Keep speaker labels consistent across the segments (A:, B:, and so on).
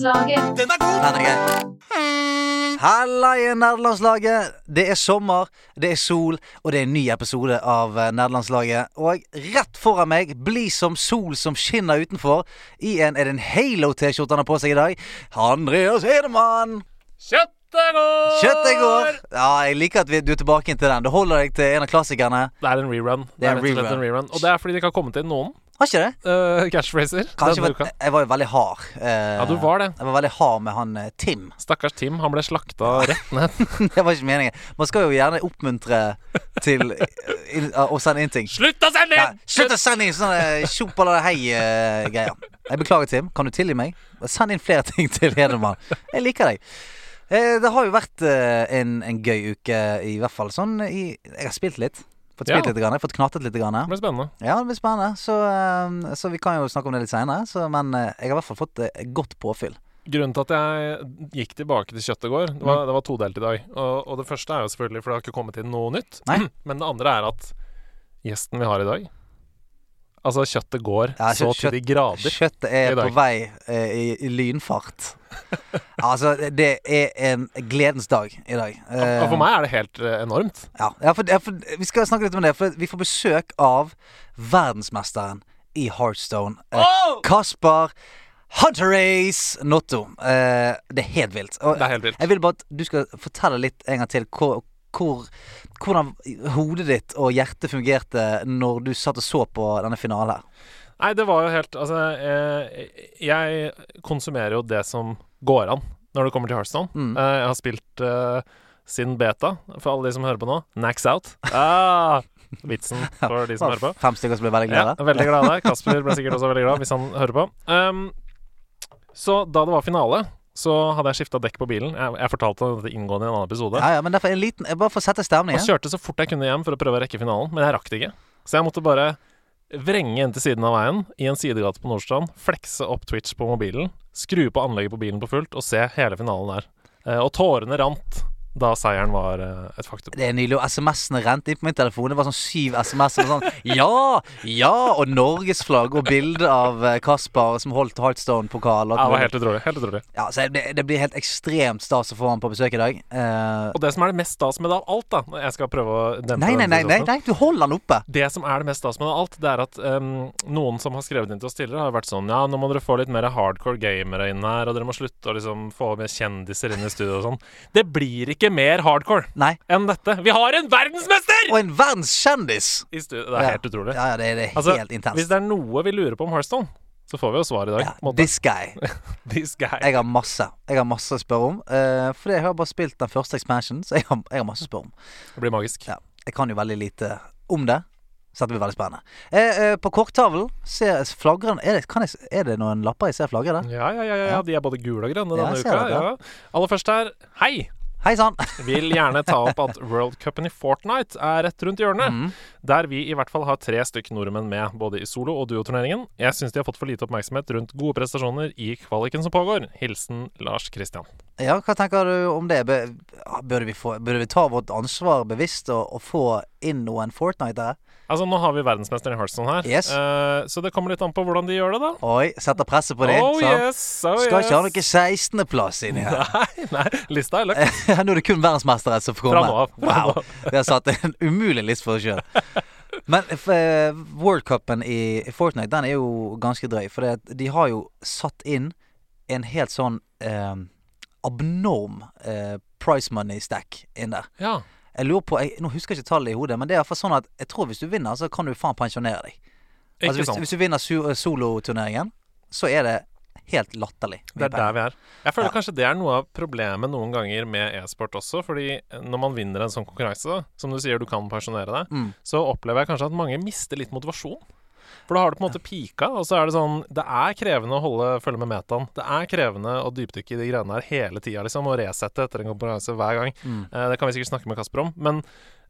A: Den er gøy. Halla i nerdelandslaget. Det er sommer, det er sol, og det er en ny episode av Nederlandslaget. Nerdelandslaget. Og rett foran meg, blid som sol som skinner utenfor, i en Er det en Halo-T-skjorte han har på seg i dag? Andreas Hedemann.
B: Kjøttet går!
A: Kjøttet går. Ja, jeg liker at vi, du er tilbake til den. Du holder deg til en av klassikerne.
B: Det er en rerun.
A: Det er
B: det og slett
A: rerun.
B: en rerun. Og det er fordi det ikke har kommet inn noen
A: Har ikke det?
B: uh, catchphraser
A: Kanskje. Jeg var jo veldig hard. Uh,
B: Ja, du var det.
A: Jeg var veldig hard med han eh, Tim.
B: Stakkars Tim. Han ble slakta rett ned.
A: det var ikke meningen. Man skal jo gjerne oppmuntre til uh, å sende inn ting.
B: Slutt å sende
A: Ja,
B: inn!
A: slutt å sende inn sånne tjopp eller hei-greier. jeg beklager, Tim. Kan du tilgi meg? Send inn flere ting til Hedemann. Jeg liker deg. Det har jo vært en, en gøy uke, i hvert fall sånn i Jeg har spilt litt. Fått spilt
B: Ja.
A: litt, grann, fått knattet litt. Grann.
B: Det ble spennende.
A: Ja, det blir spennende. Så, eh, så vi kan jo snakke om det litt seinere. Men eh, jeg har i hvert fall fått eh, godt påfyll.
B: Grunnen til at jeg gikk tilbake til kjøttet i går, det
A: Mm.
B: var, det var todelt i dag. Og, og det første er jo selvfølgelig for det har ikke kommet inn noe nytt.
A: Nei.
B: Men det andre er at gjesten vi har i dag Altså, kjøttet går
A: Ja,
B: så
A: kjøtt-
B: til de grader.
A: Kjøttet er på vei eh, i, i lynfart. altså, det er en gledens dag i dag. Eh,
B: Og for meg er det helt eh, enormt.
A: Ja, ja, for, ja for vi skal snakke litt om det. For vi får besøk av verdensmesteren i Heartstone. Eh, Kasper Hunter Race Notto. Eh, det er helt vilt. Og
B: Det er helt vilt.
A: jeg vil bare at du skal fortelle litt en gang til hvor, hvor, hvordan hodet ditt og hjertet fungerte når du satt og så på denne finalen.
B: Nei, det var jo helt Altså, eh, jeg konsumerer jo det som går an når det kommer til Hearthstone.
A: Mm.
B: Eh, jeg har spilt eh, siden beta, for alle de som hører på nå. Nax out. Ah, vitsen for de som hører på.
A: Fem stykker som ble veldig
B: Ja, veldig glad. Kasper ble sikkert også veldig glad hvis han hører på. Um, så da det var finale, så hadde jeg skifta dekk på bilen. Jeg, jeg fortalte dette inngående i en annen episode.
A: Ja, ja, men derfor en liten Bare for å sette
B: Og
A: stemningen.
B: kjørte så fort jeg kunne hjem for å prøve å rekke finalen, men jeg rakk det ikke. Så jeg måtte bare vrenge inn til siden av veien i en sidegate på Nordstrand, flekse opp Twitch på mobilen, skru på anlegget på bilen på fullt og se hele finalen der. Eh, og tårene rant da seieren var eh, et faktum.
A: Det er nydelig. Og SMS-ene rente inn på min telefon. Det var sånn syv SMS-er. Sånn, ja! Ja! Og norgesflagg og bilde av eh, Kasper som holdt Heartstone-pokal.
B: Ja, det var helt utrolig. Helt utrolig.
A: Ja, så det, det blir helt ekstremt stas å få han på besøk i dag. Uh,
B: Og det som er det mest stas med det av alt, da Jeg skal prøve å dempe
A: nei, nei, nei, nei, nei, du holder han oppe.
B: Det som er det mest stas med det av alt, det er at um, noen som har skrevet inn til oss tidligere, har vært sånn Ja, nå må dere få litt mer hardcore gamere inn her, og dere må slutte å liksom få med kjendiser inn i studio og sånn. Det blir ikke mer hardcore
A: Nei.
B: enn dette. Vi har en verdensmester
A: Og en verdenskjendis!
B: i! Det er
A: Ja.
B: helt utrolig.
A: Ja, ja, det, det er
B: Altså,
A: helt intenst.
B: Hvis det er noe vi lurer på om Hearthstone, så får vi jo svar i dag.
A: ja, this guy.
B: This guy.
A: Jeg har masse Jeg har masse å spørre om. Uh, fordi jeg har bare spilt den første expansionen, så jeg har, jeg har masse å spørre om.
B: Det blir magisk.
A: Ja, jeg kan jo veldig lite om det. Så dette blir veldig spennende. Eh, eh, på korktavlen ser flagrer er det, jeg, er det noen lapper jeg ser flagre der?
B: Ja, ja, ja, ja. De er både gule og grønne denne uka.
A: det.
B: Aller først her, hei!
A: Hei sann!
B: Vil gjerne ta opp at World Cupen i Fortnite er rett rundt hjørnet.
A: Mm.
B: Der vi i hvert fall har tre stykk nordmenn med, både i solo- og duoturneringen. Jeg syns de har fått for lite oppmerksomhet rundt gode prestasjoner i kvaliken som pågår. Hilsen Lars Kristian.
A: Ja, hva tenker du om det? Burde vi, få, burde vi ta vårt ansvar bevisst og, og få inn noen Fortnite-ere?
B: Altså, nå har vi verdensmesteren i Hearthstone her,
A: Yes.
B: uh, så det kommer litt an på hvordan de gjør det, da.
A: Oi, setter presset på dem.
B: oh yes, oh
A: Skal ikke ha noe 16.-plass inni her.
B: Nei, nei, lista er løkt.
A: Nå er det kun verdensmestere som får
B: Fra
A: komme.
B: nå av. Fra
A: Wow. Vi har satt en umulig liste for oss sjøl. Men uh, worldcupen i, i Fortnite, den er jo ganske drøy. For det, de har jo satt inn en helt sånn uh, abnorm uh, price money stack inn der.
B: Ja.
A: Jeg lurer på, jeg, Nå husker jeg ikke tallet i hodet, men det er i hvert fall sånn at jeg tror hvis du vinner, så kan du faen pensjonere deg. Altså hvis, hvis du vinner soloturneringen, så er det helt latterlig.
B: Det er der vi er. Jeg føler
A: Ja.
B: kanskje det er noe av problemet noen ganger med e-sport også. Fordi når man vinner en sånn konkurranse, som du sier du kan pensjonere deg,
A: Mm.
B: så opplever jeg kanskje at mange mister litt motivasjon. For da har du på en måte pika, og så er det sånn Det er krevende å holde følge med metaen. Det er krevende å dypdykke i de greiene her hele tida, liksom. Og resette etter en konkurranse hver gang.
A: Mm.
B: Eh, det kan vi sikkert snakke med Kasper om. Men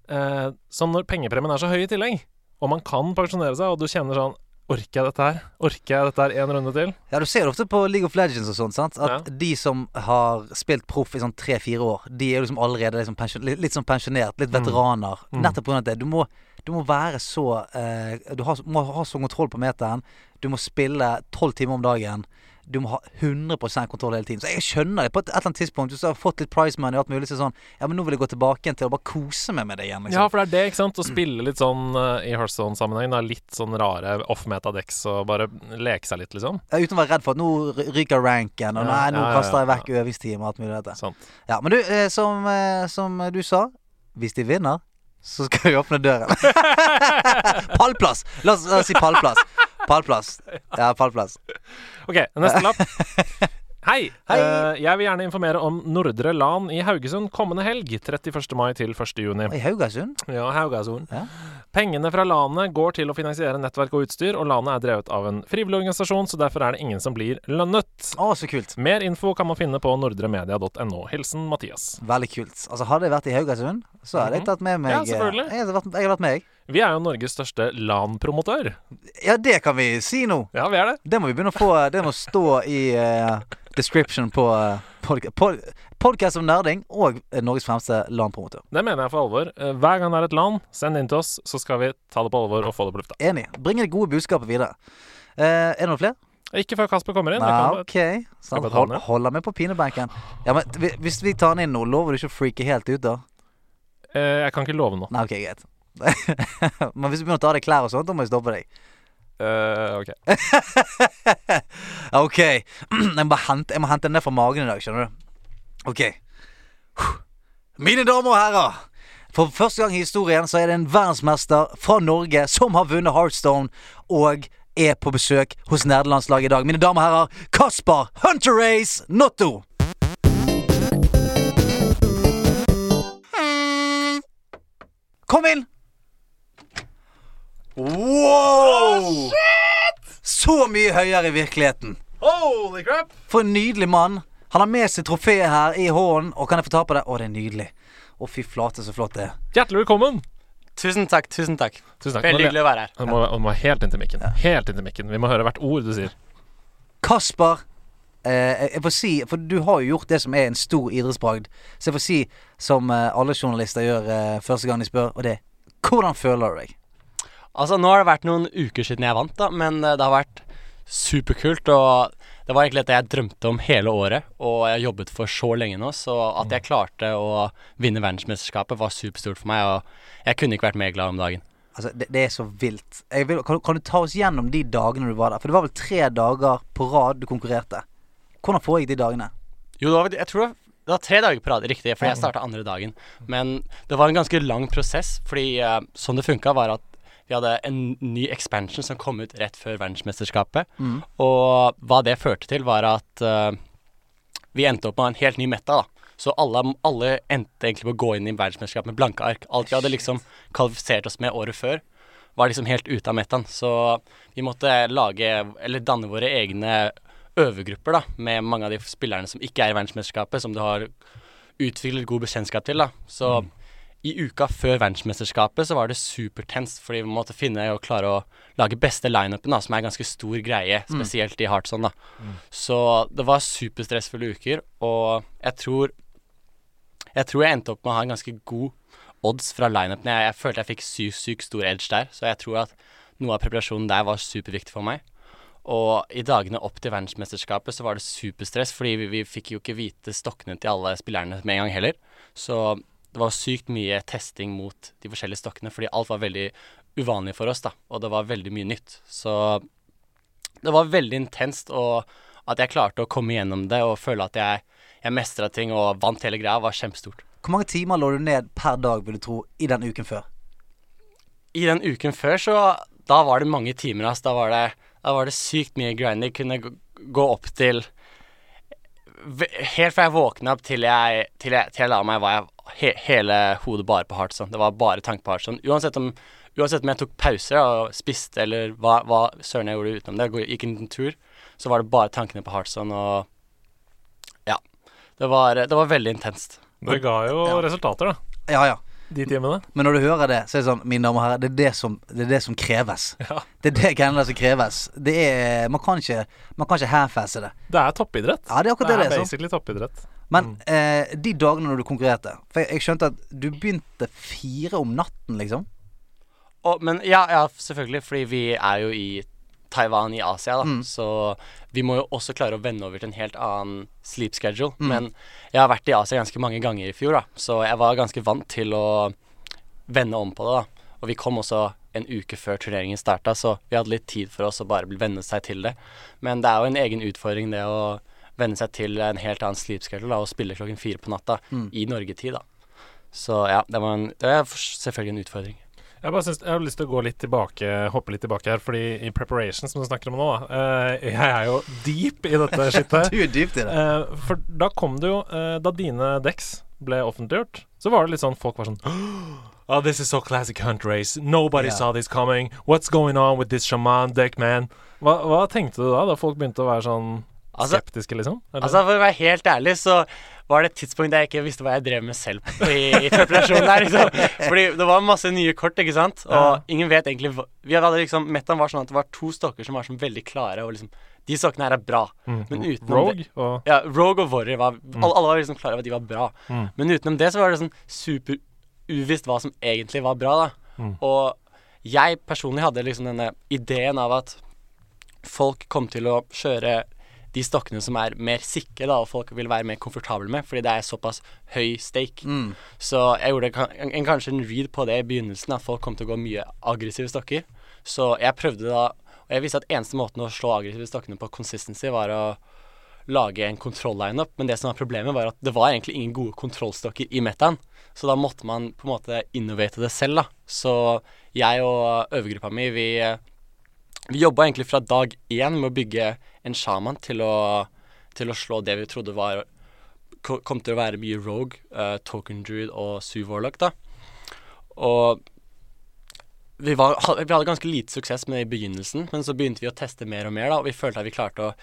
B: eh, sånn når pengepremien er så høy i tillegg, og man kan pensjonere seg, og du kjenner sånn Orker jeg dette her? Orker jeg dette her en runde til?
A: Ja, du ser det ofte på League of Legends og sånt, sant? At
B: Ja.
A: de som har spilt proff i sånn tre-fire år, de er jo liksom allerede liksom litt, litt sånn pensjonert, litt veteraner.
B: Mm.
A: Nettopp pga. det. Du må, du må være så eh, Du har, må ha så kontroll på meteren. Du må spille tolv timer om dagen. Du må ha 100 kontroll hele tiden. Så jeg skjønner det. På et, et eller annet tidspunkt Hvis du har fått litt prize money og alt mulig, så sånn Ja, men nå vil jeg gå tilbake til å bare kose meg med det igjen.
B: Ja,
A: Liksom.
B: for det er det, ikke sant. Å spille litt sånn uh, i Hearthstone-sammenheng. er Litt sånn rare off-meta-decks og bare leke seg litt, liksom.
A: Ja, Uten å være redd for at nå ryker ranken, og
B: Ja,
A: nei, nå
B: ja, ja,
A: kaster jeg
B: ja.
A: vekk øvingstimer og alt mulig dette.
B: Sant.
A: Ja, men du, eh, som, eh, som du sa, hvis de vinner, så skal vi åpne døren. pallplass! La oss, la oss si pallplass. Pallplass. Ja, pallplass.
B: OK, neste lapp. Hei!
A: Hei.
B: Uh, jeg vil gjerne informere om Nordre Lan i Haugesund kommende helg. 31. mai til 1. juni.
A: I Haugesund?
B: Ja, Haugesund.
A: Ja.
B: Pengene fra LANet går til å finansiere nettverk og utstyr, og LANet er drevet av en frivillig organisasjon, så derfor er det ingen som blir lønnet.
A: Å, så kult.
B: Mer info kan man finne på nordremedia.no. Hilsen Mathias.
A: Veldig kult. Altså, hadde jeg vært i Haugesund, så hadde jeg tatt med meg
B: Mhm. Ja, selvfølgelig.
A: eh, Jeg hadde vært, jeg hadde vært med, jeg.
B: Vi er jo Norges største LAN-promotør.
A: Ja, det kan vi si nå.
B: Ja, vi er det.
A: Det må vi begynne å få Det må stå i uh, description på uh, podkast pod, podcast om nerding og eh, Norges fremste LAN-promotør.
B: Det mener jeg for alvor. Eh, Hver gang det er et LAN, send inn til oss, så skal vi ta det på alvor og få det på lufta.
A: Enig. Bringe det gode budskapet videre. Uh, er det noen flere?
B: Ikke før Kasper kommer inn.
A: Nei, ok.
B: sånn,
A: hold, holder meg på pinebenken. Ja, men Hvis vi tar han inn nå, lover du ikke å freake helt ut, da?
B: Uh, Jeg kan ikke love noe.
A: Nei, ok, greit. men hvis du begynner å ta av deg klær og sånt, da må jeg stoppe deg.
B: Uh, ok.
A: ok. Jeg må, hente, jeg må hente den ned fra magen i dag, skjønner du. Ok. Mine damer og herrer. For første gang i historien så er det en verdensmester fra Norge som har vunnet Heartstone og er på besøk hos nederlandslaget i dag. Mine damer og herrer, Kasper Hunter Race Notto. Kom inn! Wow! Så mye høyere i virkeligheten.
B: Holy crap!
A: For en nydelig mann. Han har med seg trofeet her i hånden, og kan jeg få ta på det? Å, det er nydelig. Å, fy flate, så flott det er.
B: Hjertelig velkommen.
C: Tusen takk, tusen takk.
B: Tusen takk.
C: Veldig hyggelig å være her.
B: Du må, du må helt inntil mikken. Helt inntil mikken. Vi må høre hvert ord du sier.
A: Kasper, eh, jeg får si For du har jo gjort det som er en stor idrettsbragd. Så jeg får si, som eh, alle journalister gjør eh, første gang de spør, og det er Hvordan føler du deg?
C: Altså, nå har det vært noen uker siden jeg vant, da, men eh, det har vært superkult. Og det var egentlig dette jeg drømte om hele året, og jeg har jobbet for så lenge nå. Så at jeg klarte å vinne verdensmesterskapet var superstort for meg, og jeg kunne ikke vært mer glad om dagen.
A: Altså, det, det er så vilt. Vil, kan, kan du ta oss gjennom de dagene du var der? For det var vel tre dager på rad du konkurrerte. Hvordan foregikk de dagene?
C: Jo, det var, jeg tror det var tre dager på rad, riktig, for jeg starta andre dagen. Men det var en ganske lang prosess, fordi uh, sånn det funka, var at vi hadde en ny expansion som kom ut rett før verdensmesterskapet. Og hva det førte til, var at uh, vi endte opp med en helt ny meta, da. Så alle, alle endte egentlig på å gå inn i verdensmesterskapet med blanke ark. Alt vi hadde liksom kvalifisert oss med året før, var liksom helt ute av metaen. Så vi måtte lage, eller danne våre egne øvergrupper da, med mange av de spillerne som ikke er i verdensmesterskapet, som du har utviklet god bekjentskap til. da. Så i uka før verdensmesterskapet så var det supertenst, fordi vi måtte finne og klare å lage beste lineupen, som er en ganske stor greie, spesielt i Heartson. da. Så det var superstressfulle uker, og jeg tror jeg tror jeg endte opp med å ha en ganske god odds fra lineupen. Jeg, jeg følte jeg fikk sykt syk stor edge der, så jeg tror at noe av preparasjonen der var superviktig for meg. Og i dagene opp til verdensmesterskapet så var det superstress, fordi vi, vi fikk jo ikke vite stokkene til alle spillerne med en gang heller. Så det var sykt mye testing mot de forskjellige stokkene, fordi alt var veldig uvanlig for oss, da. Og det var veldig mye nytt. Så det var veldig intenst, og at jeg klarte å komme gjennom det og føle at jeg, jeg mestra ting og vant hele greia, var kjempestort.
A: Hvor mange timer lå du ned per dag, vil du tro, i den uken før?
C: I den uken før, så da var det mange timer, ass. Da var det, da var det sykt mye grinding. Kunne gå, gå opp til Helt fra jeg våkna opp til jeg, til jeg, til jeg la meg, var jeg he, hele hodet bare på Heartson. Det var bare tanke på Heartson. Uansett om, uansett om jeg tok pauser og spiste, eller hva, hva søren jeg gjorde utenom det, gikk en tur, så var det bare tankene på Heartson og Ja. Det var, det var veldig intenst.
B: Det ga jo
A: Ja.
B: resultater, da.
A: Ja, ja.
B: De timene.
A: Men når du hører det, så er det sånn, mine damer og herrer, det er det som, det er det som kreves.
B: Ja.
A: Det er det greiene som kreves. Det er Man kan ikke Man kan ikke half-asse det.
B: Det er toppidrett.
A: Ja, det er akkurat det det er. sant?
B: basically toppidrett.
A: Men eh, de dagene når du konkurrerte For jeg, jeg skjønte at du begynte fire om natten, liksom.
C: Og, men ja, ja, selvfølgelig, fordi vi er jo i Taiwan i Asia, da.
A: Mm.
C: Så vi må jo også klare å vende over til en helt annen sleep schedule. Men jeg har vært i Asia ganske mange ganger i fjor, da. Så jeg var ganske vant til å vende om på det, da. Og vi kom også en uke før turneringen starta, så vi hadde litt tid for oss å bare venne seg til det. Men det er jo en egen utfordring, det å venne seg til en helt annen sleep schedule da, og spille klokken fire på natta i Norgetid, da. Så ja, det var en, det er selvfølgelig en utfordring.
B: Jeg bare synes, jeg har lyst til å gå litt tilbake, hoppe litt tilbake her, fordi i preparation, som du snakker om nå, da, eh, jeg er jo deep i dette skittet.
A: Du er dypt i det.
B: Uh, for da kom det jo uh, Da dine decks ble offentliggjort, så var det litt sånn Folk var sånn Oh, this is so classic hunt race. Nobody
A: yeah.
B: saw this coming. What's going on with this shaman deck, man? Hva, hva tenkte du da, da folk begynte å være sånn
C: Altså-
B: skeptiske, liksom? Eller?
C: Altså For å være helt ærlig, så var det et tidspunkt der jeg ikke visste hva jeg drev med selv i, i der. Liksom. Fordi det var masse nye kort, ikke sant. Og
B: Ja.
C: ingen vet egentlig hva Vi hadde liksom Metan var sånn at det var to stokker som var sånn veldig klare, og liksom De stokkene her er bra.
B: Mm.
C: Men utenom
B: Rogue og
C: Ja, Rogue og Warrior var alle, alle var liksom klare over at de var bra.
B: Mm.
C: Men utenom det så var det sånn super uvisst hva som egentlig var bra, da.
B: Mm.
C: Og jeg personlig hadde liksom denne ideen av at folk kom til å kjøre de stokkene som er mer sikre, da, og folk vil være mer komfortable med, fordi det er såpass høy stake.
A: Mm.
C: Så jeg gjorde en, en, kanskje en read på det i begynnelsen, at folk kom til å gå mye aggressive stokker. Så jeg prøvde da Og jeg visste at eneste måten å slå aggressive stokkene på consistency, var å lage en kontroll-lineup, men det som var problemet, var at det var egentlig ingen gode kontrollstokker i metaen. Så da måtte man på en måte innovate det selv, da. Så jeg og øvergruppa mi, vi, vi jobba egentlig fra dag én med å bygge en sjaman til å, til å slå det vi trodde var kom til å være mye Rogue, uh, Token Druid og Sue Warlock, da. Og vi, var, vi hadde ganske lite suksess med det i begynnelsen, men så begynte vi å teste mer og mer, da, og vi følte at vi klarte å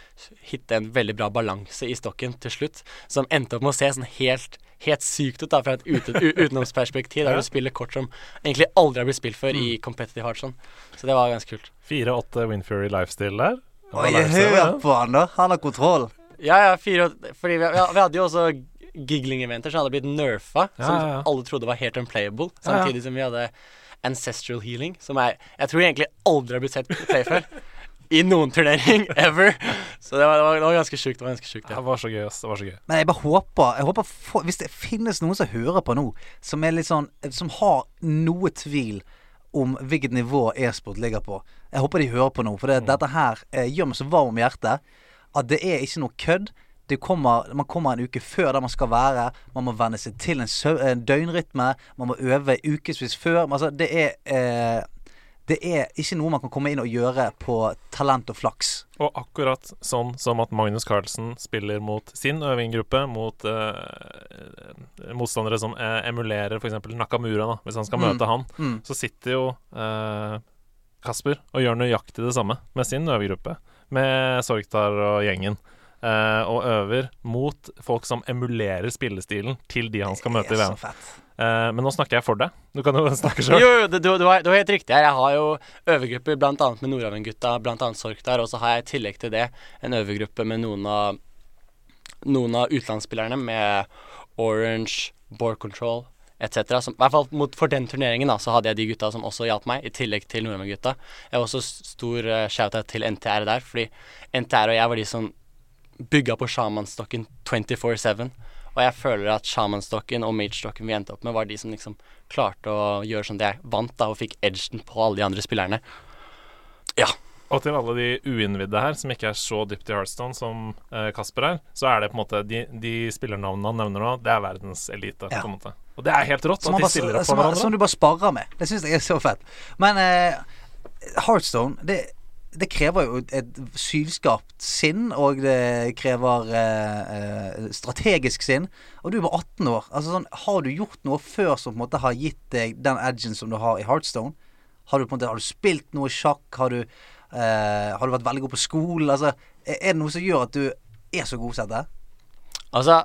C: hitte en veldig bra balanse i stokken til slutt, som endte opp med å se sånn helt, helt sykt ut da, fra et uten, utenomsperspektiv, der du spiller kort som egentlig aldri har blitt spilt før i competitive Heartson. Så det var ganske kult.
B: 4-8 Winfury lifestyle der.
A: Oi, hør på han, da. Han har kontroll.
C: Ja, ja, fire Fordi vi, vi, vi hadde jo også giggling-eventer som hadde blitt nerfa,
B: Ja,
C: som
B: ja, ja.
C: alle trodde var helt unplayable,
B: Ja, ja.
C: samtidig som vi hadde ancestral healing, som er Jeg tror egentlig aldri har blitt sett play før. I noen turnering ever. Så det var, det var, det var ganske sjukt. Det var ganske sjukt,
B: Det var så gøy, ass. Det var så gøy.
A: Men jeg bare håper, jeg håper for, Hvis det finnes noen som hører på nå, som er litt sånn Som har noe tvil om hvilket nivå e-sport ligger på. Jeg håper de hører på nå, for det, dette her eh, gjør meg så varm om hjertet at det er ikke noe kødd. Det kommer, man kommer en uke før der man skal være. Man må venne seg til en, en døgnrytme. Man må øve ukevis før. Altså, det er eh, Det er ikke noe man kan komme inn og gjøre på talent og flaks.
B: Og akkurat sånn som at Magnus Carlsen spiller mot sin øvinggruppe, mot eh, motstandere som eh, emulerer f.eks. Nakamura, da, hvis han skal
A: Mm.
B: møte han,
A: Mm.
B: så sitter jo eh, Kasper og gjør nøyaktig det samme med sin øvegruppe, med Sorgtar og gjengen. Uh, og øver mot folk som emulerer spillestilen til de han skal møte i VM. Uh. Men nå snakker jeg for deg. Du kan jo snakke sjøl.
C: jo, jo, du, du, har, du har helt riktig her. Jeg har jo øvergrupper bl.a. med Nordhaven-gutta, bl.a. Sorktar, og så har jeg i tillegg til det en øvergruppe med noen av noen av utenlandsspillerne med Orange, Board Control etc. I hvert fall mot, for den turneringen da, så hadde jeg de gutta som også hjalp meg, i tillegg til Nordmenn-gutta. Jeg har også stor uh, shout-out til NTR der, fordi NTR og jeg var de som bygga på sjamanstokken 24-7. Og jeg føler at sjamanstokken og mage-stokken vi endte opp med, var de som liksom klarte å gjøre sånn at jeg vant da, og fikk edgen på alle de andre spillerne. Ja.
B: Og til alle de uinnvidde her, som ikke er så dypt i Heartstone som eh, Kasper er, så er det på en måte de, de spillernavnene han nevner nå, det er verdens elite.
A: Ja.
B: på en måte. Og det er helt rått at de stiller opp
A: som,
B: for
A: hverandre. som du bare sparrer med. Det syns jeg er så fett. Men eh, Heartstone, det, det krever jo et sylskarpt sinn, og det krever eh, eh, strategisk sinn. Og du er bare 18 år. Altså sånn, Har du gjort noe før som på en måte har gitt deg den edgen som du har i Heartstone? Har du, på en måte, har du spilt noe sjakk? Har du, eh, har du vært veldig god på skolen? Altså, er det noe som gjør at du er så god til dette?
C: Altså,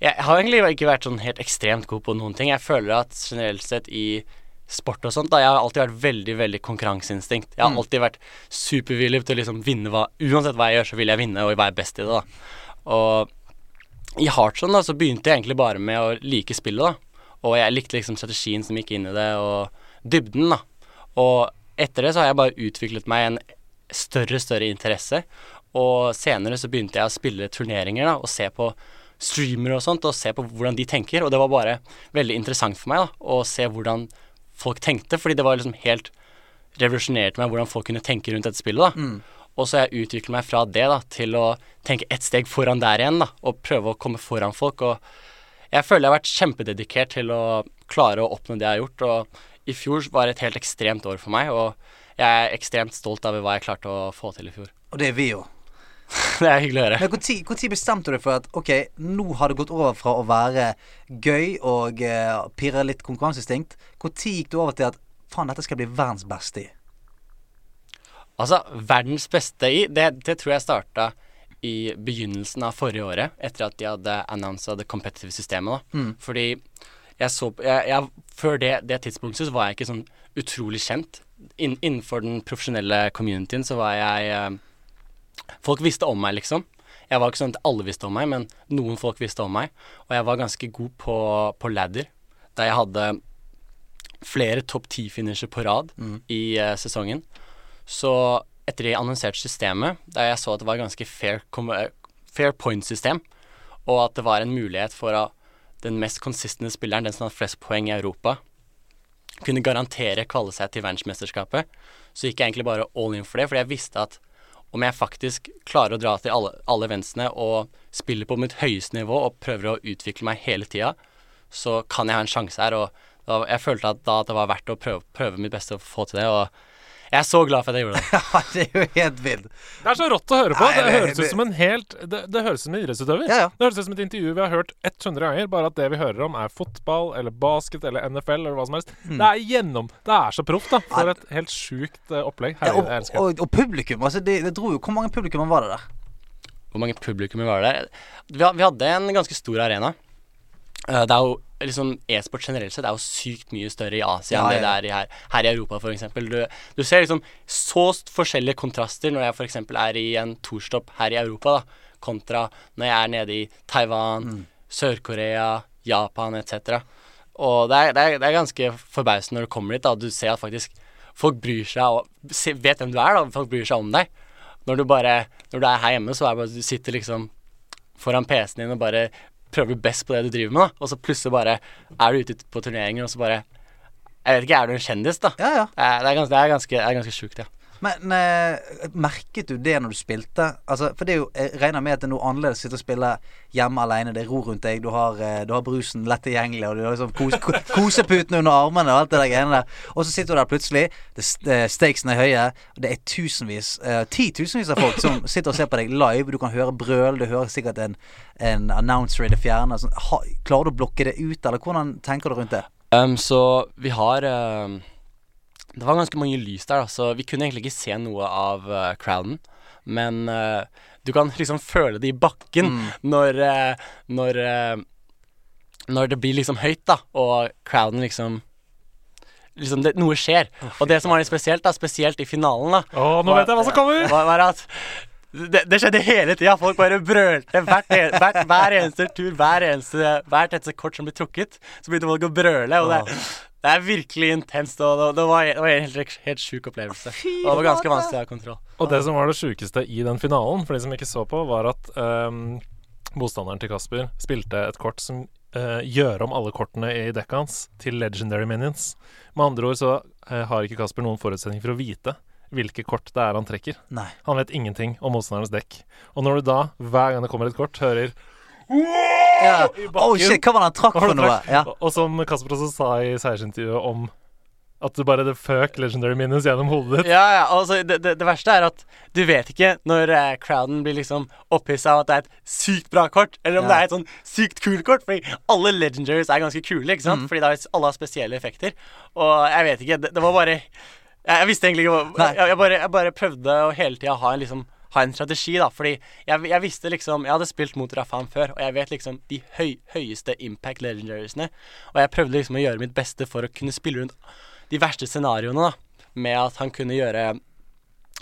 C: jeg har egentlig ikke vært sånn helt ekstremt god på noen ting. Jeg føler at generelt sett i sport og sånt, da, jeg har alltid vært veldig, veldig konkurranseinstinkt. Jeg har
A: Mm.
C: alltid vært supervillig til å liksom vinne hva Uansett hva jeg gjør, så vil jeg vinne, og være best i det, da. Og i Heartson da, så begynte jeg egentlig bare med å like spillet, da. Og jeg likte liksom strategien som gikk inn i det, og dybden, da. Og etter det så har jeg bare utviklet meg en større større interesse. Og senere så begynte jeg å spille turneringer da, og se på streamere og sånt, og se på hvordan de tenker. Og det var bare veldig interessant for meg da, å se hvordan folk tenkte, fordi det var liksom helt revolusjonerte meg hvordan folk kunne tenke rundt dette spillet. da. Og så har jeg utviklet meg fra det da, til å tenke ett steg foran der igjen, da, og prøve å komme foran folk. Og jeg føler jeg har vært kjempededikert til å klare å oppnå det jeg har gjort. Og i fjor var et helt ekstremt år for meg, og jeg er ekstremt stolt over hva jeg klarte å få til i fjor.
A: Og det er vi jo.
C: det er hyggelig å høre.
A: Men Når bestemte du deg for at ok, nå har det gått over fra å være gøy og uh, pirre litt konkurranseinstinkt? Når gikk du over til at faen, dette skal jeg bli verdens beste i?
C: Altså, verdens beste i Det, det tror jeg starta i begynnelsen av forrige året, etter at de hadde annonsa det competitive systemet. da.
A: Mm.
C: Fordi jeg så jeg, jeg, Før det, det tidspunktet så var jeg ikke sånn utrolig kjent. In, innenfor den profesjonelle communityen så var jeg eh, Folk visste om meg, liksom. Jeg var ikke sånn at alle visste om meg, men noen folk visste om meg. Og jeg var ganske god på, på ladder, der jeg hadde flere topp ti-finisher på rad i uh, sesongen. Så etter de annonserte systemet, der jeg så at det var ganske fair, eh, fair point-system, og at det var en mulighet for at den mest konsistente spilleren, den som hadde flest poeng i Europa, kunne garantere kvalle seg til verdensmesterskapet, så gikk jeg egentlig bare all in for det, fordi jeg visste at om jeg faktisk klarer å dra til alle, alle eventsene og spiller på mitt høyeste nivå og prøver å utvikle meg hele tida, så kan jeg ha en sjanse her. Og da, jeg følte at da at det var verdt å prøve, prøve mitt beste å få til det. Og jeg er så glad for at jeg gjorde det.
A: Ja, det er jo helt vild.
B: Det er så rått å høre på.
A: Nei,
B: Det
A: det-
B: høres ut som en helt Det, det høres ut som en idrettsutøver.
A: Ja, ja.
B: Det høres ut som et intervju vi har hørt 100 ganger, bare at det vi hører om, er fotball eller basket eller NFL eller hva som helst.
A: Mm.
B: Det er gjennom Det er så proft, da. For et helt sjukt opplegg. opplegg.
A: Ja, og,
B: jeg
A: og, og publikum, altså det, det dro jo Hvor mange publikum var det der?
C: Hvor mange publikummer var det der? Vi, vi hadde en ganske stor arena. Eh, det er jo liksom E-sport generelt sett er jo sykt mye større i Asia
A: Ja,
C: enn det
A: ja.
C: det er i her, her i Europa, f.eks. Du, du ser liksom så forskjellige kontraster når jeg f.eks. er i en tourstopp her i Europa, da, kontra når jeg er nede i Taiwan,
A: Mm.
C: Sør-Korea, Japan etc. Og det er, det, er, det er ganske forbausende når du kommer dit, da. Du ser at faktisk folk bryr seg og vet hvem du er, da. Folk bryr seg om deg. Når du bare Når du er her hjemme, så er det bare du sitter liksom foran PC-en din og bare prøver best på det du driver med, da. Og så plutselig bare er du ute på turneringer, og så bare Jeg vet ikke, er du en kjendis, da?
A: Ja, ja.
C: Det er, det er ganske, det er ganske, det er ganske sjukt, ja.
A: Men eh, merket du det når du spilte? Altså, for det er jo, jeg regner med at det er noe annerledes å sitte og spille hjemme alene. Det er ro rundt deg, du har, eh, du har brusen lett tilgjengelig, og du har liksom kos, ko- koseputen under armene og alt det der greiene der. Og så sitter du der plutselig, det, stakesene er høye, og det er tusenvis, eh, titusenvis av folk som sitter og ser på deg live. Du kan høre brøl, du hører sikkert en, en announcer i det fjerne. Sånn. Ha, klarer du å blokke det ut, eller hvordan tenker du rundt det?
C: Um, så vi har um, Det var ganske mange lys der, da, så vi kunne egentlig ikke se noe av uh, crowden. Men uh, du kan liksom føle det i bakken når, uh, når Når det blir liksom høyt, da, og crowden liksom Liksom det, Noe skjer. Og det som var litt spesielt, da, spesielt i finalen, da
B: oh, nå vet jeg hva som kommer!
C: var, var at det, det skjedde hele tida. Folk bare brølte hvert, hvert, hver eneste tur, hver eneste, hvert eneste kort som ble trukket. Så begynte folk å brøle. Og det, det er virkelig intenst. Og det, det, var, det var en helt, helt sjuk opplevelse. Og det var ganske vanskelig å ha kontroll.
B: Og det som var det sjukeste i den finalen, for de som ikke så på, var at um, motstanderen til Kasper spilte et kort som uh, gjør om alle kortene i dekket hans til legendary minions. Med andre ord så uh, har ikke Kasper noen forutsetning for å vite hvilke kort det er han trekker.
A: Nei.
B: Han vet ingenting om motstanderens dekk. Og når du da, hver gang det kommer et kort, hører
A: Ja.
B: i bakken.
A: Oh shit, hva var det han trakk for noe? Ja.
B: Og- som Kasper også sa i seiersintervjuet om at du bare det føk legendary Minus gjennom hodet ditt.
C: Ja, ja, altså det, det, det verste er at du vet ikke når eh, crowden blir liksom opphissa av at det er et sykt bra kort, eller om
A: Ja.
C: det er et sånn sykt kult kort. Fordi alle legendaries er ganske kule, ikke sant? Fordi da alle har spesielle effekter. Og jeg vet ikke, det, det var bare Jeg, jeg visste egentlig ikke hva jeg, jeg, bare, jeg bare prøvde å hele tida ha en liksom ha en strategi, da. Fordi jeg, jeg visste liksom Jeg hadde spilt mot Rafan før, og jeg vet liksom de høy, høyeste impact legendariesene. Og jeg prøvde liksom å gjøre mitt beste for å kunne spille rundt de verste scenarioene, da. Med at han kunne gjøre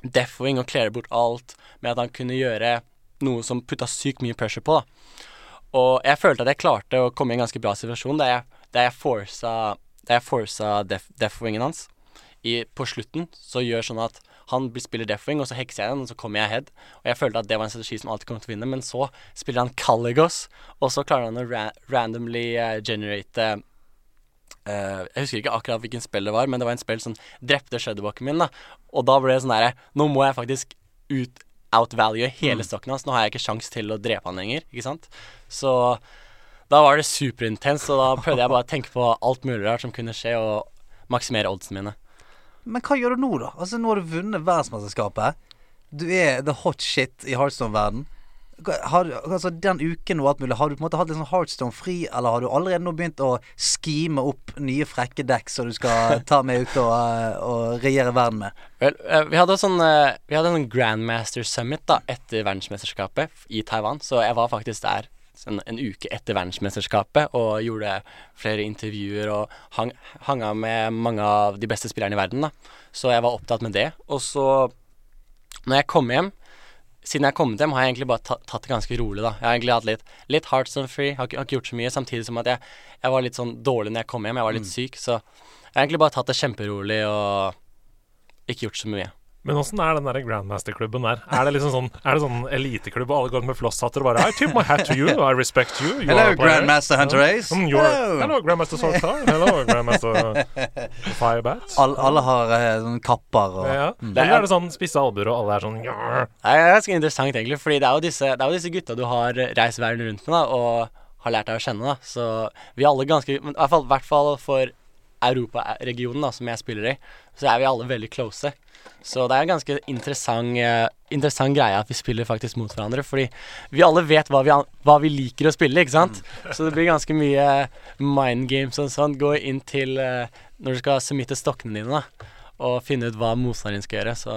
C: deathwing og cleare bort alt. Med at han kunne gjøre noe som putta sykt mye pressure på, da. Og jeg følte at jeg klarte å komme i en ganske bra situasjon der jeg, jeg forsa, forsa death, deathwingen hans i, på slutten så gjør sånn at han spiller Deathwing, og så hekser jeg den, og så kommer jeg ahead. Og jeg følte at det var en strategi som alltid kom til å vinne, men så spiller han Caligos, og så klarer han å ra randomly uh, generate uh, Jeg husker ikke akkurat hvilken spill det var, men det var en spill som drepte shadowwalken min, da. Og da ble det sånn herre Nå må jeg faktisk ut outvalue hele stokken hans. Nå har jeg ikke sjans til å drepe han lenger, ikke sant. Så da var det superintenst, og da prøvde jeg bare å tenke på alt mulig rart som kunne skje, og maksimere oddsene mine.
A: Men hva gjør du nå, da? Altså Nå har du vunnet verdensmesterskapet. Du er the hot shit i Heartstone-verden. Har, altså Den uken og alt mulig, har du på en måte hatt litt sånn Heartstone fri, eller har du allerede nå begynt å skime opp nye frekke dekk som du skal ta med ut og, eh, og regjere verden med?
C: Vel, eh, vi hadde sånn eh, Vi hadde en Grandmaster Summit da etter verdensmesterskapet i Taiwan, så jeg var faktisk der sånn en uke etter verdensmesterskapet og gjorde flere intervjuer og hang, av med mange av de beste spillerne i verden, da. Så jeg var opptatt med det. Og så, når jeg kom hjem siden jeg kom hjem, har jeg egentlig bare tatt, tatt det ganske rolig, da. Jeg har egentlig hatt litt, litt heartstone free, har har ikke gjort så mye, samtidig som at jeg, jeg var litt sånn dårlig når jeg kom hjem. Jeg var litt syk, så jeg har egentlig bare tatt det kjemperolig og ikke gjort så mye.
B: Men åssen er den der Grandmaster-klubben der? Er det liksom sånn Er det sånn eliteklubb, og alle går med flosshatter og bare I tip my hat to you, I respect you. you
A: Hello,
B: are a player."
A: Grandmaster Hunter Ace.
B: Mm,
A: Hello.
B: hello. Grandmaster Sortar. Hello, Grandmaster Firebat.
A: All, alle har uh, sånne kapper og
B: Ja.
A: Mm.
B: Eller er det sånn spisse albuer, og alle er sånn «Jarr».
C: Det er ganske interessant, egentlig, fordi det er jo disse, det er jo disse gutta du har reist verden rundt med, da, og har lært deg å kjenne, da. Så vi er alle ganske I hvert fall, hvert fall for Europaregionen, da, som jeg spiller i, så er vi alle veldig close. Så det er en ganske interessant, uh, interessant greie at vi spiller faktisk mot hverandre, fordi vi alle vet hva vi, hva vi liker å spille, ikke sant? Så det blir ganske mye mind games og sånn. Gå inn til uh, når du skal submitte stokkene dine, da, og finne ut hva motstanderen skal gjøre. Så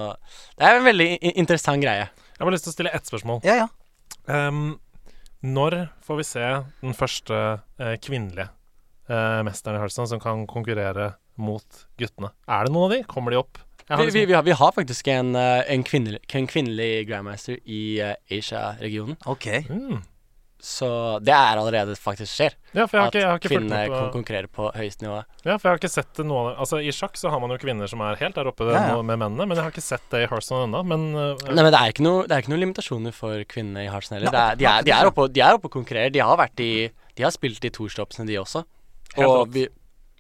C: det er en veldig interessant greie.
B: Jeg har bare lyst til å stille ett spørsmål.
A: Ja, ja.
B: Um, når får vi se den første uh, kvinnelige mesteren i Hearthstone som kan konkurrere mot guttene? Er det noen av de? Kommer de opp?
C: Vi, vi,
B: liksom,
C: vi, har, vi har faktisk en, eh, en, kvinnelig, en kvinnelig grandmaster i eh, Asia-regionen.
A: Ok.
B: mm.
C: Så det er allerede faktisk skjer.
B: Ja, for jeg har ikke, jeg har ikke
C: kvinner
B: med
C: kon
B: på
C: konkurrerer på høyeste nivå.
B: Ja, for jeg har ikke sett det noe av det. Altså, I sjakk så har man jo kvinner som er helt der oppe
A: Ja, ja.
B: med mennene, men jeg har ikke sett det i Hearthstone ennå. Men uh,
C: Nei, men det er ikke noe, det er ikke noen limitasjoner for kvinnene i Heartstone heller. Det er, de, er, de, er oppe, og- de er oppe og konkurrerer. De har vært i De har spilt i toerstopsene, de også.
B: Helt
C: Og vi,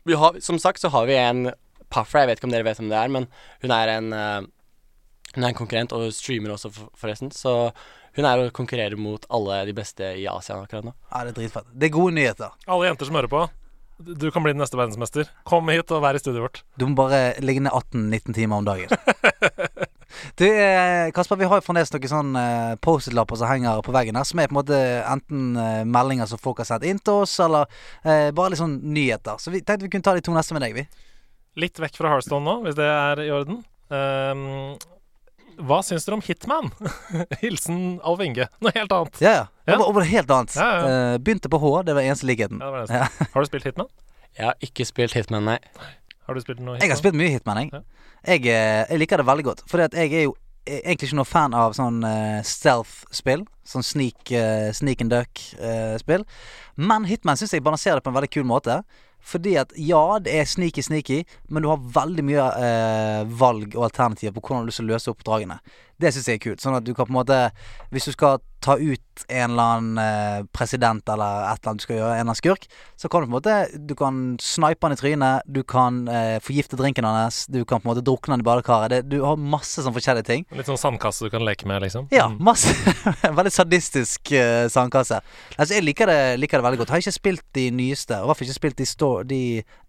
C: vi har, som sagt så har vi en Puffer, jeg vet ikke om dere vet hvem det er, men hun er en eh, Hun er en konkurrent og streamer også, for, forresten. Så hun er og konkurrerer mot alle de beste i Asia akkurat nå.
A: Ja, det er dritfett. Det er gode nyheter.
B: alle jenter som hører på, du kan bli den neste verdensmester. Kom hit og vær i studioet vårt.
A: Du må bare ligge ned 18-19 timer om dagen. Du, eh, Kasper, vi har jo fremdeles noen sånn eh, Post-it-lapper som henger på veggen her, som er på en måte enten meldinger som folk har sendt inn til oss, eller eh, bare litt sånn nyheter. Så vi tenkte vi kunne ta de to neste med deg, vi.
B: Litt vekk fra Hearthstone nå, hvis det er i orden. Um, hva syns dere om Hitman? Hilsen Alv Inge. Noe helt annet.
A: Ja, ja.
B: Ja.
A: Over, over helt annet.
B: Ja, ja.
A: Uh, begynte på H, det var eneste likheten.
B: Ja, det var eneste. Har du spilt Hitman?
C: Jeg har ikke spilt Hitman, nei.
B: Har du spilt noe
A: Jeg har spilt mye Hitman, jeg.
B: Ja.
A: Jeg, eh, jeg liker det veldig godt. For jeg er jo eh, egentlig ikke noe fan av sånn uh, stealth-spill. Sånn sneak, uh, sneak and duck-spill. Men Hitman syns jeg balanserer det på en veldig kul måte. Fordi at ja, det er sneaky-sneaky, men du har veldig mye eh, valg og alternativer på hvordan du har lyst til å løse oppdragene. Det syns jeg er kult. Sånn at du kan på en måte Hvis du skal ta ut en eller annen eh, president eller et eller annet du skal gjøre, en eller annen skurk, så kan du på en måte Du kan snipe han i trynet, du kan eh, forgifte drinken hans, du kan på en måte drukne han i badekaret. Det, du har masse sånn forskjellige ting.
B: Litt sånn sandkasse du kan leke med, liksom?
A: Ja,
B: Mm.
A: masse. veldig sadistisk eh, sandkasse. Altså, jeg liker det, liker det veldig godt. Har ikke spilt de nyeste, og i hvert fall ikke spilt de, de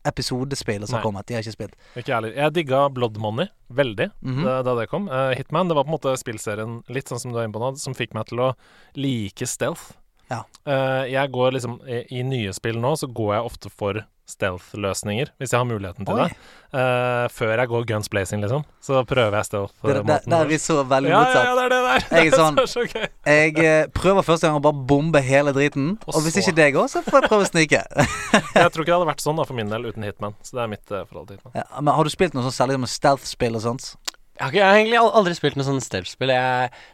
A: episodespillene som har kommet. De har ikke spilt.
B: Ikke jeg heller. Jeg digga Blood Money veldig
A: mm
B: da, da det kom. Eh, Hitman det var på en måte spillserien litt sånn som du er inne på nå, som fikk meg til å like stealth.
A: Ja.
B: Eh, jeg går liksom i, I nye spill nå så går jeg ofte for stealth-løsninger, hvis jeg har muligheten til
A: Oi.
B: det. Uh, før jeg går guns blazing, liksom. Så prøver jeg
A: Det, der, der er vi så veldig
B: ja, ja,
A: motsatt.
B: ja, det er det der.
A: Jeg er sånn-
B: så gøy.
A: Jeg eh, prøver første gang å bare bombe hele driten,
B: Og
A: og hvis
B: så-
A: ikke det går, så får jeg prøve å snike.
B: Jeg tror ikke det hadde vært sånn da for min del uten Hitman. Så det er mitt uh, forhold til Hitman.
A: Ja, men har du spilt noe sånn særlig med stealth-spill og sånt?
C: Jeg har, ikke, jeg har egentlig aldri spilt noe sånn stealth-spill.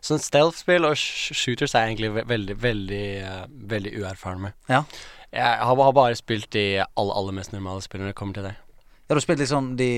C: Sånn stealth-spill og shooters er jeg egentlig ve veldig, veldig, uh, veldig uerfaren med.
A: Ja.
C: Jeg har, har bare spilt de aller, aller mest normale spillene når det kommer til det.
A: Ja, du har spilt sånn de,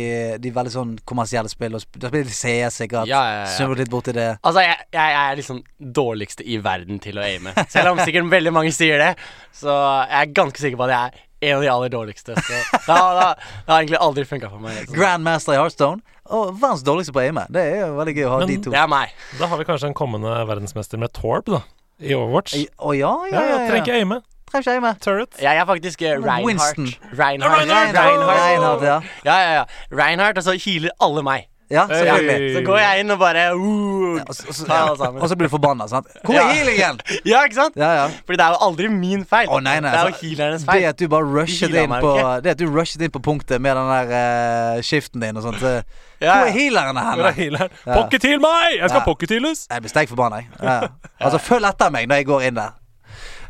A: de veldig sånn kommersielle spill. og Du har spilt CS, sikkert.
C: Ja, ja, ja.
A: Snurret litt borti det.
C: Altså, jeg, jeg er liksom dårligste i verden til å aime. Selv om sikkert veldig mange sier det. Så jeg er ganske sikker på at jeg er en av de aller dårligste. Så det har, det har egentlig aldri funka for meg. Så.
A: Grandmaster i Heartstone. Og verdens dårligste på aime. Det er jo veldig gøy å ha
B: Men
A: de to.
C: Det er meg.
B: Da har vi kanskje en kommende verdensmester med Torb, da. I Overwatch.
A: I- Å ja, ja,
B: Ja,
A: ja.
B: ja,
A: ja.
B: trenger ikke aime.
A: Trenger ikke aime.
B: Turret.
C: Jeg er faktisk eh, Reinhardt.
A: Winston.
C: Reinhardt.
B: Reinhardt!
C: Reinhardt.
A: Reinhardt, ja.
C: Ja, ja, ja. Reinhardt, og så healer alle meg.
A: Ja, selvfølgelig.
C: Så går jeg inn og bare uh,
A: Og så- og så-. Og så blir du forbanna, sant. Hvor
C: Ja.
A: er healingen?
C: Ja, ikke sant?
A: Ja, ja.
C: Fordi det er jo aldri min feil.
A: Å, nei, nei,
C: det er jo healernes feil.
A: Det at du bare rushet
C: healer
A: inn på. Det at du rushet inn på punktet med den der uh, skiften din og sånt. eh,
C: Ja,
A: Hvor er healerne her?
B: er?
A: Ja.
B: Pocket heal meg! Jeg skal
A: Ja.
B: pocket heales!
A: Jeg blir steik forbanna, jeg. Ja. Altså, følg etter meg når jeg går inn der.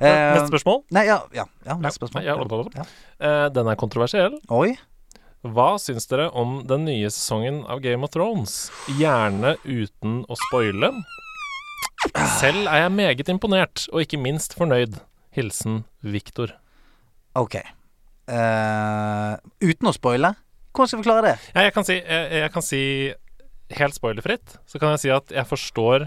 A: Uh,
B: Neste spørsmål.
A: Nei, ja, ja, ja neste spørsmål.
B: Ja.
A: Ja.
B: Eh, den er kontroversiell.
A: Oi.
B: Hva syns dere om den nye sesongen av Game of Thrones? Gjerne uten å spoile. Selv er jeg meget imponert, og ikke minst fornøyd. Hilsen Viktor.
A: OK. Uh, uten å spoile? Hvordan skal vi klare det?
B: Ja, jeg, kan si, jeg, jeg kan si helt spoilerfritt, så kan jeg si at jeg forstår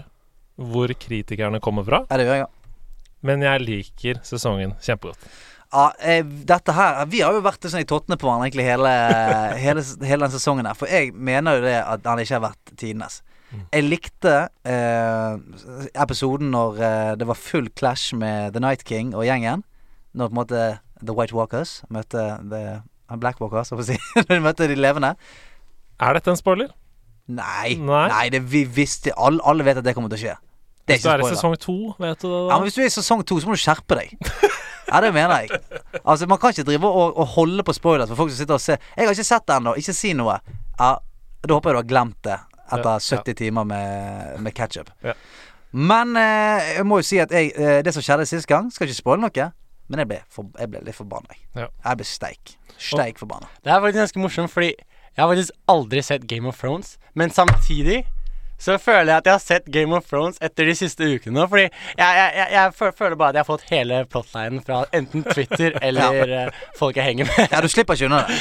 B: hvor kritikerne kommer fra,
A: Ja, det gjør jeg, ja.
B: men jeg liker sesongen kjempegodt.
A: Ja, eh, dette her Vi har jo vært sånn i tottene på hverandre egentlig hele, hele, hele den sesongen her. For jeg mener jo det at han ikke har vært tidenes. Jeg likte eh, episoden når eh, det var full clash med The Night King og gjengen. Når på en måte The White Walkers møtte The Black Walkers, si. Når de møtte de levende.
B: Er dette en spoiler?
A: Nei.
B: Nei.
A: Nei, det, vi visste alle, alle vet at det kommer til å skje. Det er
B: Hvis du er i sesong to, vet du det
A: Ja, men Hvis du er i sesong to, så må du skjerpe deg. Ja, det mener jeg. Altså, Man kan ikke drive og, og holde på spoilers for folk som sitter og ser. Jeg har ikke sett det ennå. Ikke si noe. Ja, Da håper jeg du har glemt det etter
B: Ja,
A: 70 timer med, med ketchup.
B: Ja.
A: Men eh, jeg må jo si at jeg, eh, det som skjedde sist gang, skal ikke spoile noe. Men jeg ble, for, jeg ble litt forbanna. jeg.
B: Ja.
A: Jeg ble steik. Steik forbanna.
C: Det er faktisk ganske morsomt, fordi jeg har faktisk aldri sett Game of Thrones. Men samtidig så føler jeg at jeg har sett Game of Thrones etter de siste ukene nå. Fordi jeg, jeg, jeg, jeg føler bare at jeg har fått hele plotlinen fra enten Twitter eller ja. folk jeg henger med.
A: Ja, du slipper ikke unna det.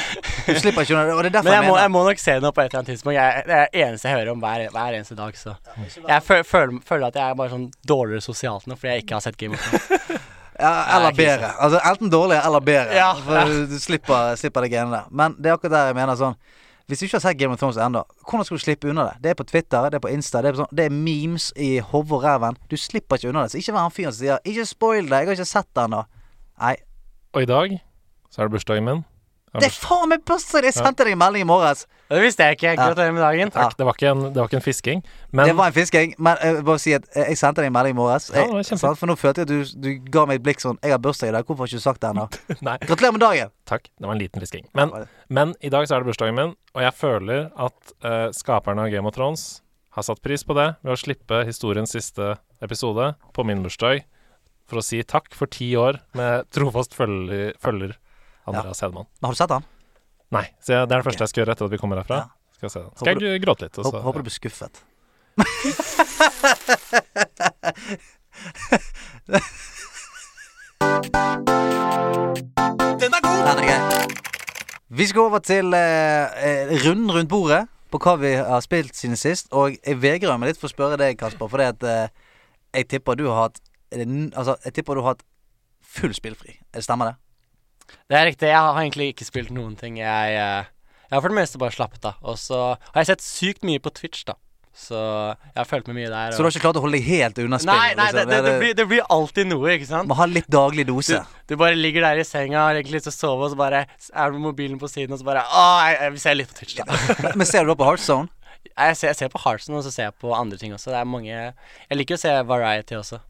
A: Du slipper ikke unna det, og det er derfor
C: Men jeg må,
A: mener
C: jeg må nok se det på et eller annet tidspunkt. Jeg, det er det eneste jeg hører om hver, hver eneste dag. Så jeg føler, føler at jeg er bare sånn dårligere sosialt nå fordi jeg ikke har sett Game of Thrones.
A: Ja, eller bedre. Altså Enten dårlig eller bedre.
C: Ja,
A: For
C: ja.
A: Du slipper, slipper det greiene der. Men det er akkurat der jeg mener sånn Hvis du ikke har sett Game of Thrones ennå, hvordan skal du slippe unna det? Det er på Twitter, det er på Insta, det er, sånn, det er memes i hodet og ræven. Du slipper ikke unna det. Så ikke vær han fyren som sier 'ikke spoil det, jeg har ikke sett det ennå'. Nei.
B: Og i dag så er det bursdagen min.
A: Det er faen meg bursdag! Jeg sendte deg en melding i morges.
C: Det visste jeg ikke. Gratulerer med dagen.
A: Takk.
B: Det var ikke en, det var ikke en fisking, men
A: det var en fisking, men jeg vil bare si at jeg sendte deg en melding i morges.
B: Ja, det var
A: Jeg-
B: kjempe-
A: sant? For nå følte jeg at du, du ga meg et blikk sånn 'Jeg har bursdag i dag, hvorfor har du ikke sagt det ennå?'
B: Nei,
A: Gratulerer med dagen!
B: takk. Det var en liten fisking. Men,
A: det-
B: men i dag så er det bursdagen min, og jeg føler at eh, skaperne av Game of Thrones har satt pris på det ved å slippe historiens siste episode på min bursdag for å si takk for ti år med trofast følger, følger Andreas Hedman.
A: Men har du sett han?
B: Nei, så jeg, det er det første jeg skal gjøre etter at vi kommer herfra.
A: Ja.
B: Skal jeg se den. Skal
A: Håper
B: jeg gråte litt. Også,
A: Håper, du blir skuffet. Den er grei. Vi skal over til eh, eh, runden rundt bordet på hva vi har spilt siden sist. Og jeg vegrer meg litt for å spørre deg, Kasper, fordi at eh, jeg tipper du har hatt er det n- Altså, jeg tipper du har hatt full spillfri. Er Stemmer det?
C: Det er riktig. Jeg har egentlig ikke spilt noen ting. Jeg, eh, jeg har for det meste bare slappet av. Og så har jeg sett sykt mye på Twitch, da. Så jeg har fulgt med mye der.
A: Så du har ikke klart å holde deg helt unna spill?
C: Nei, nei det,
A: liksom?
C: det, det, blir, det blir alltid noe, ikke sant?
A: Må ha litt daglig dose.
C: du bare ligger der i senga, har egentlig lyst til å sove, og så bare er du med mobilen på siden, og så bare Å, jeg, jeg vil se litt på Twitch, da.
A: Men ser du da på Heartzone?
C: Jeg ser, jeg ser på Heartzone, og så ser jeg på andre ting også. Det er mange Jeg liker å se Variety også.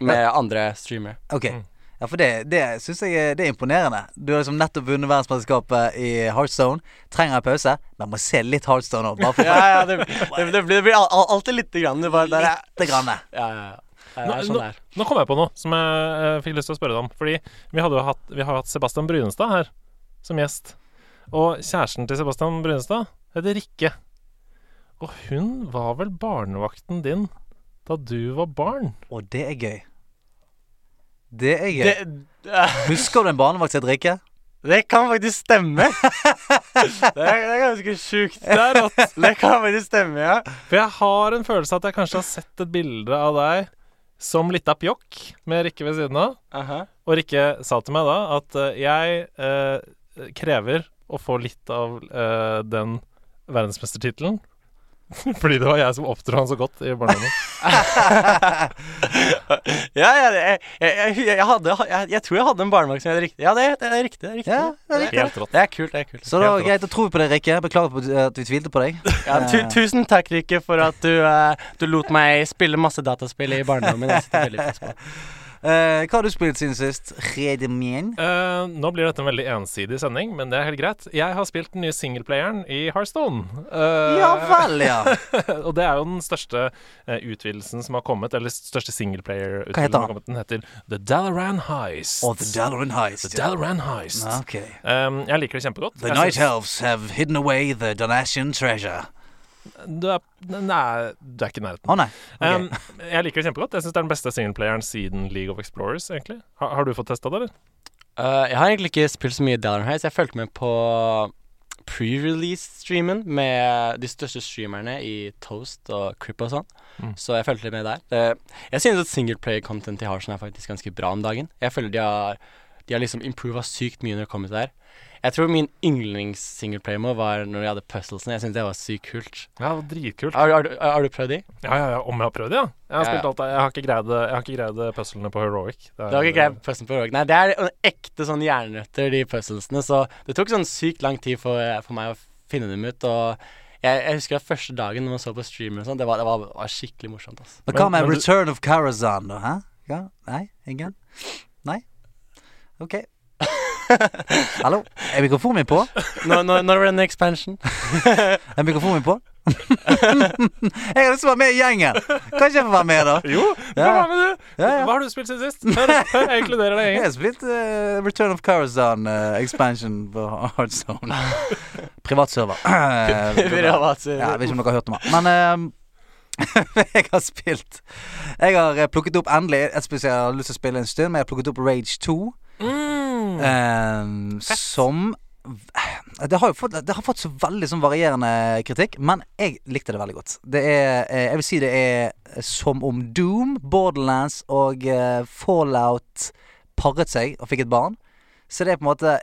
C: Med andre streamere.
A: Ok.
B: Mm.
A: Ja, for det, det syns jeg det er imponerende. Du har liksom nettopp vunnet verdensmesterskapet i Heartstone. Trenger en pause, men må se litt Heartstone òg. For
C: Ja, ja, det, det, det, blir, det blir al- al- alltid lite grann. Det bare der er,
A: lite grann.
C: Ja, ja, ja.
B: Nå,
C: sånn
B: nå, nå kom jeg på noe som jeg eh, fikk lyst til å spørre deg om. Fordi vi, hadde jo hatt, vi har hatt Sebastian Brynestad her som gjest. Og kjæresten til Sebastian Brynestad heter Rikke. Og hun var vel barnevakten din da du var barn?
A: Og det er gøy. Det er gøy.
C: Det, uh,
A: Husker du en barnevakt som het Rikke?
C: Det kan faktisk stemme. det, er, det er ganske sjukt.
B: Det er rått.
C: Det kan faktisk stemme, ja.
B: For jeg har en følelse at jeg kanskje har sett et bilde av deg som lita pjokk med Rikke ved siden av.
C: Aha.
B: Og Rikke sa til meg da at eh, jeg eh, krever å få litt av eh, den verdensmestertittelen. Fordi det var jeg som oppdro han så godt i barndommen.
C: Ja, ja, jeg, jeg, jeg, jeg, hadde, jeg, jeg tror jeg hadde en barnevakt som het riktig. Ja, det, det er riktig. Det er riktig.
A: Ja, det er riktig.
B: Helt rått.
C: Det er kult. det er kult
A: Så det var greit å tro på deg, Rikke. Beklager på at vi tvilte på deg.
C: Ja, tu, tusen takk, Rikke, for at du, uh, du lot meg spille masse dataspill i barndommen. Jeg setter veldig pris på.
A: Eh, hva har du spilt siden sist? Redemien?
B: Eh, nå blir dette en veldig ensidig sending, men det er helt greit. Jeg har spilt den nye singleplayeren i Hearthstone. Eh,
A: Ja vel, ja.
B: og det er jo den største eh, utvidelsen som har kommet, eller største singleplayer-utvidelsen som har kommet. Den heter The Dalaran Heist.
A: Oh, The Dalaran Heist.
B: The Dalaran Heist.
A: Okay.
B: Um, jeg liker det kjempegodt.
A: The
B: Jeg
A: Night Elves have hidden away the Donatian treasure.
B: Du er, nei, du er ikke i nærheten.
A: Å nei. ok.
B: Um, jeg liker det kjempegodt. Jeg syns det er den beste singleplayeren siden League of Explorers, egentlig. Har, har du fått testa det, eller?
C: Uh, jeg har egentlig ikke spilt så mye Dallon Heist. Jeg fulgte med på pre-release-streamen med de største streamerne i Toast og Crip og sånn.
B: Mm.
C: Så jeg fulgte litt med der. Det, jeg synes at singleplayer-content i Harson er faktisk ganske bra om dagen. Jeg føler de har, de har liksom improva sykt mye når det kommer til det her. Jeg tror min yndlings-singleplayer-mål var når de hadde puzzlesene. Jeg syntes det var sykt kult.
B: Ja, det var dritkult.
C: Har, har, du- har du prøvd de?
B: Ja, ja, ja, om jeg har prøvd de, ja. Jeg har
C: Ja,
B: spilt
C: ja.
B: alt. Jeg har ikke greid, jeg har ikke greid puzzlene på Heroic. Det er-
C: du har ikke greid puzzle på Heroic Nei, det er en ekte sånn jernrøtter, de puzzlesene. Så det tok sånn sykt lang tid for, for meg å finne dem ut. Og jeg, jeg husker at første dagen når man så på streamer og sånn, det var, det var, var skikkelig morsomt. Altså.
A: Men hva med Return of Karazhan, da? Hæ? Ja? Nei? Ingen? Nei? OK. Hallo? Er mikrofonen min på?
C: Når, no, når var en expansion?
A: Er mikrofonen min på? jeg har lyst til å være med i gjengen! Kan ikke jeg få være med, da?
B: Jo,
A: Ja.
B: kan med, du.
A: Ja, ja.
B: Hva har du spilt siden sist? Hør, hør, jeg inkluderer deg
A: Jeg har spilt uh, Return of Karazhan uh, expansion på Heartstone. Privatserver.
C: Privatserver.
A: ja, jeg vet ikke om dere har hørt om det. Men uh, jeg har spilt Jeg har eh, plukket opp endelig et spill jeg har lyst til å spille en stund, men jeg har plukket opp Rage 2.
B: Mm.
A: Eh, som det har fått, det har fått så veldig sånn varierende kritikk, men jeg likte det veldig godt. Det er eh, Jeg vil si det er som om Doom, Borderlands og eh, Fallout paret seg og fikk et barn. Så det er på en måte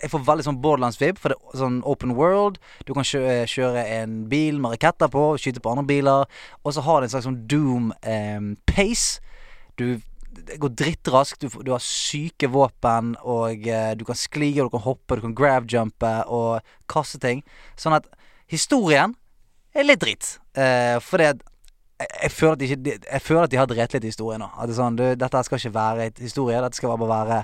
A: Jeg får veldig sånn Borderlands-vib, for det er sånn open world. Du kan kjøre, kjøre en bil med raketter på, skyte på andre biler. Og så har det en slags sånn Doom-pace. du det går drittraskt. Du, du har syke våpen, og eh, du kan sklige, du kan hoppe, du kan grab-jumpe og kaste ting. Sånn at historien er litt dritt. Eh, fordi det jeg, jeg, føler de ikke, jeg føler at de har drept litt i historien nå. At det er sånn, du, dette skal ikke være et historie, dette skal bare være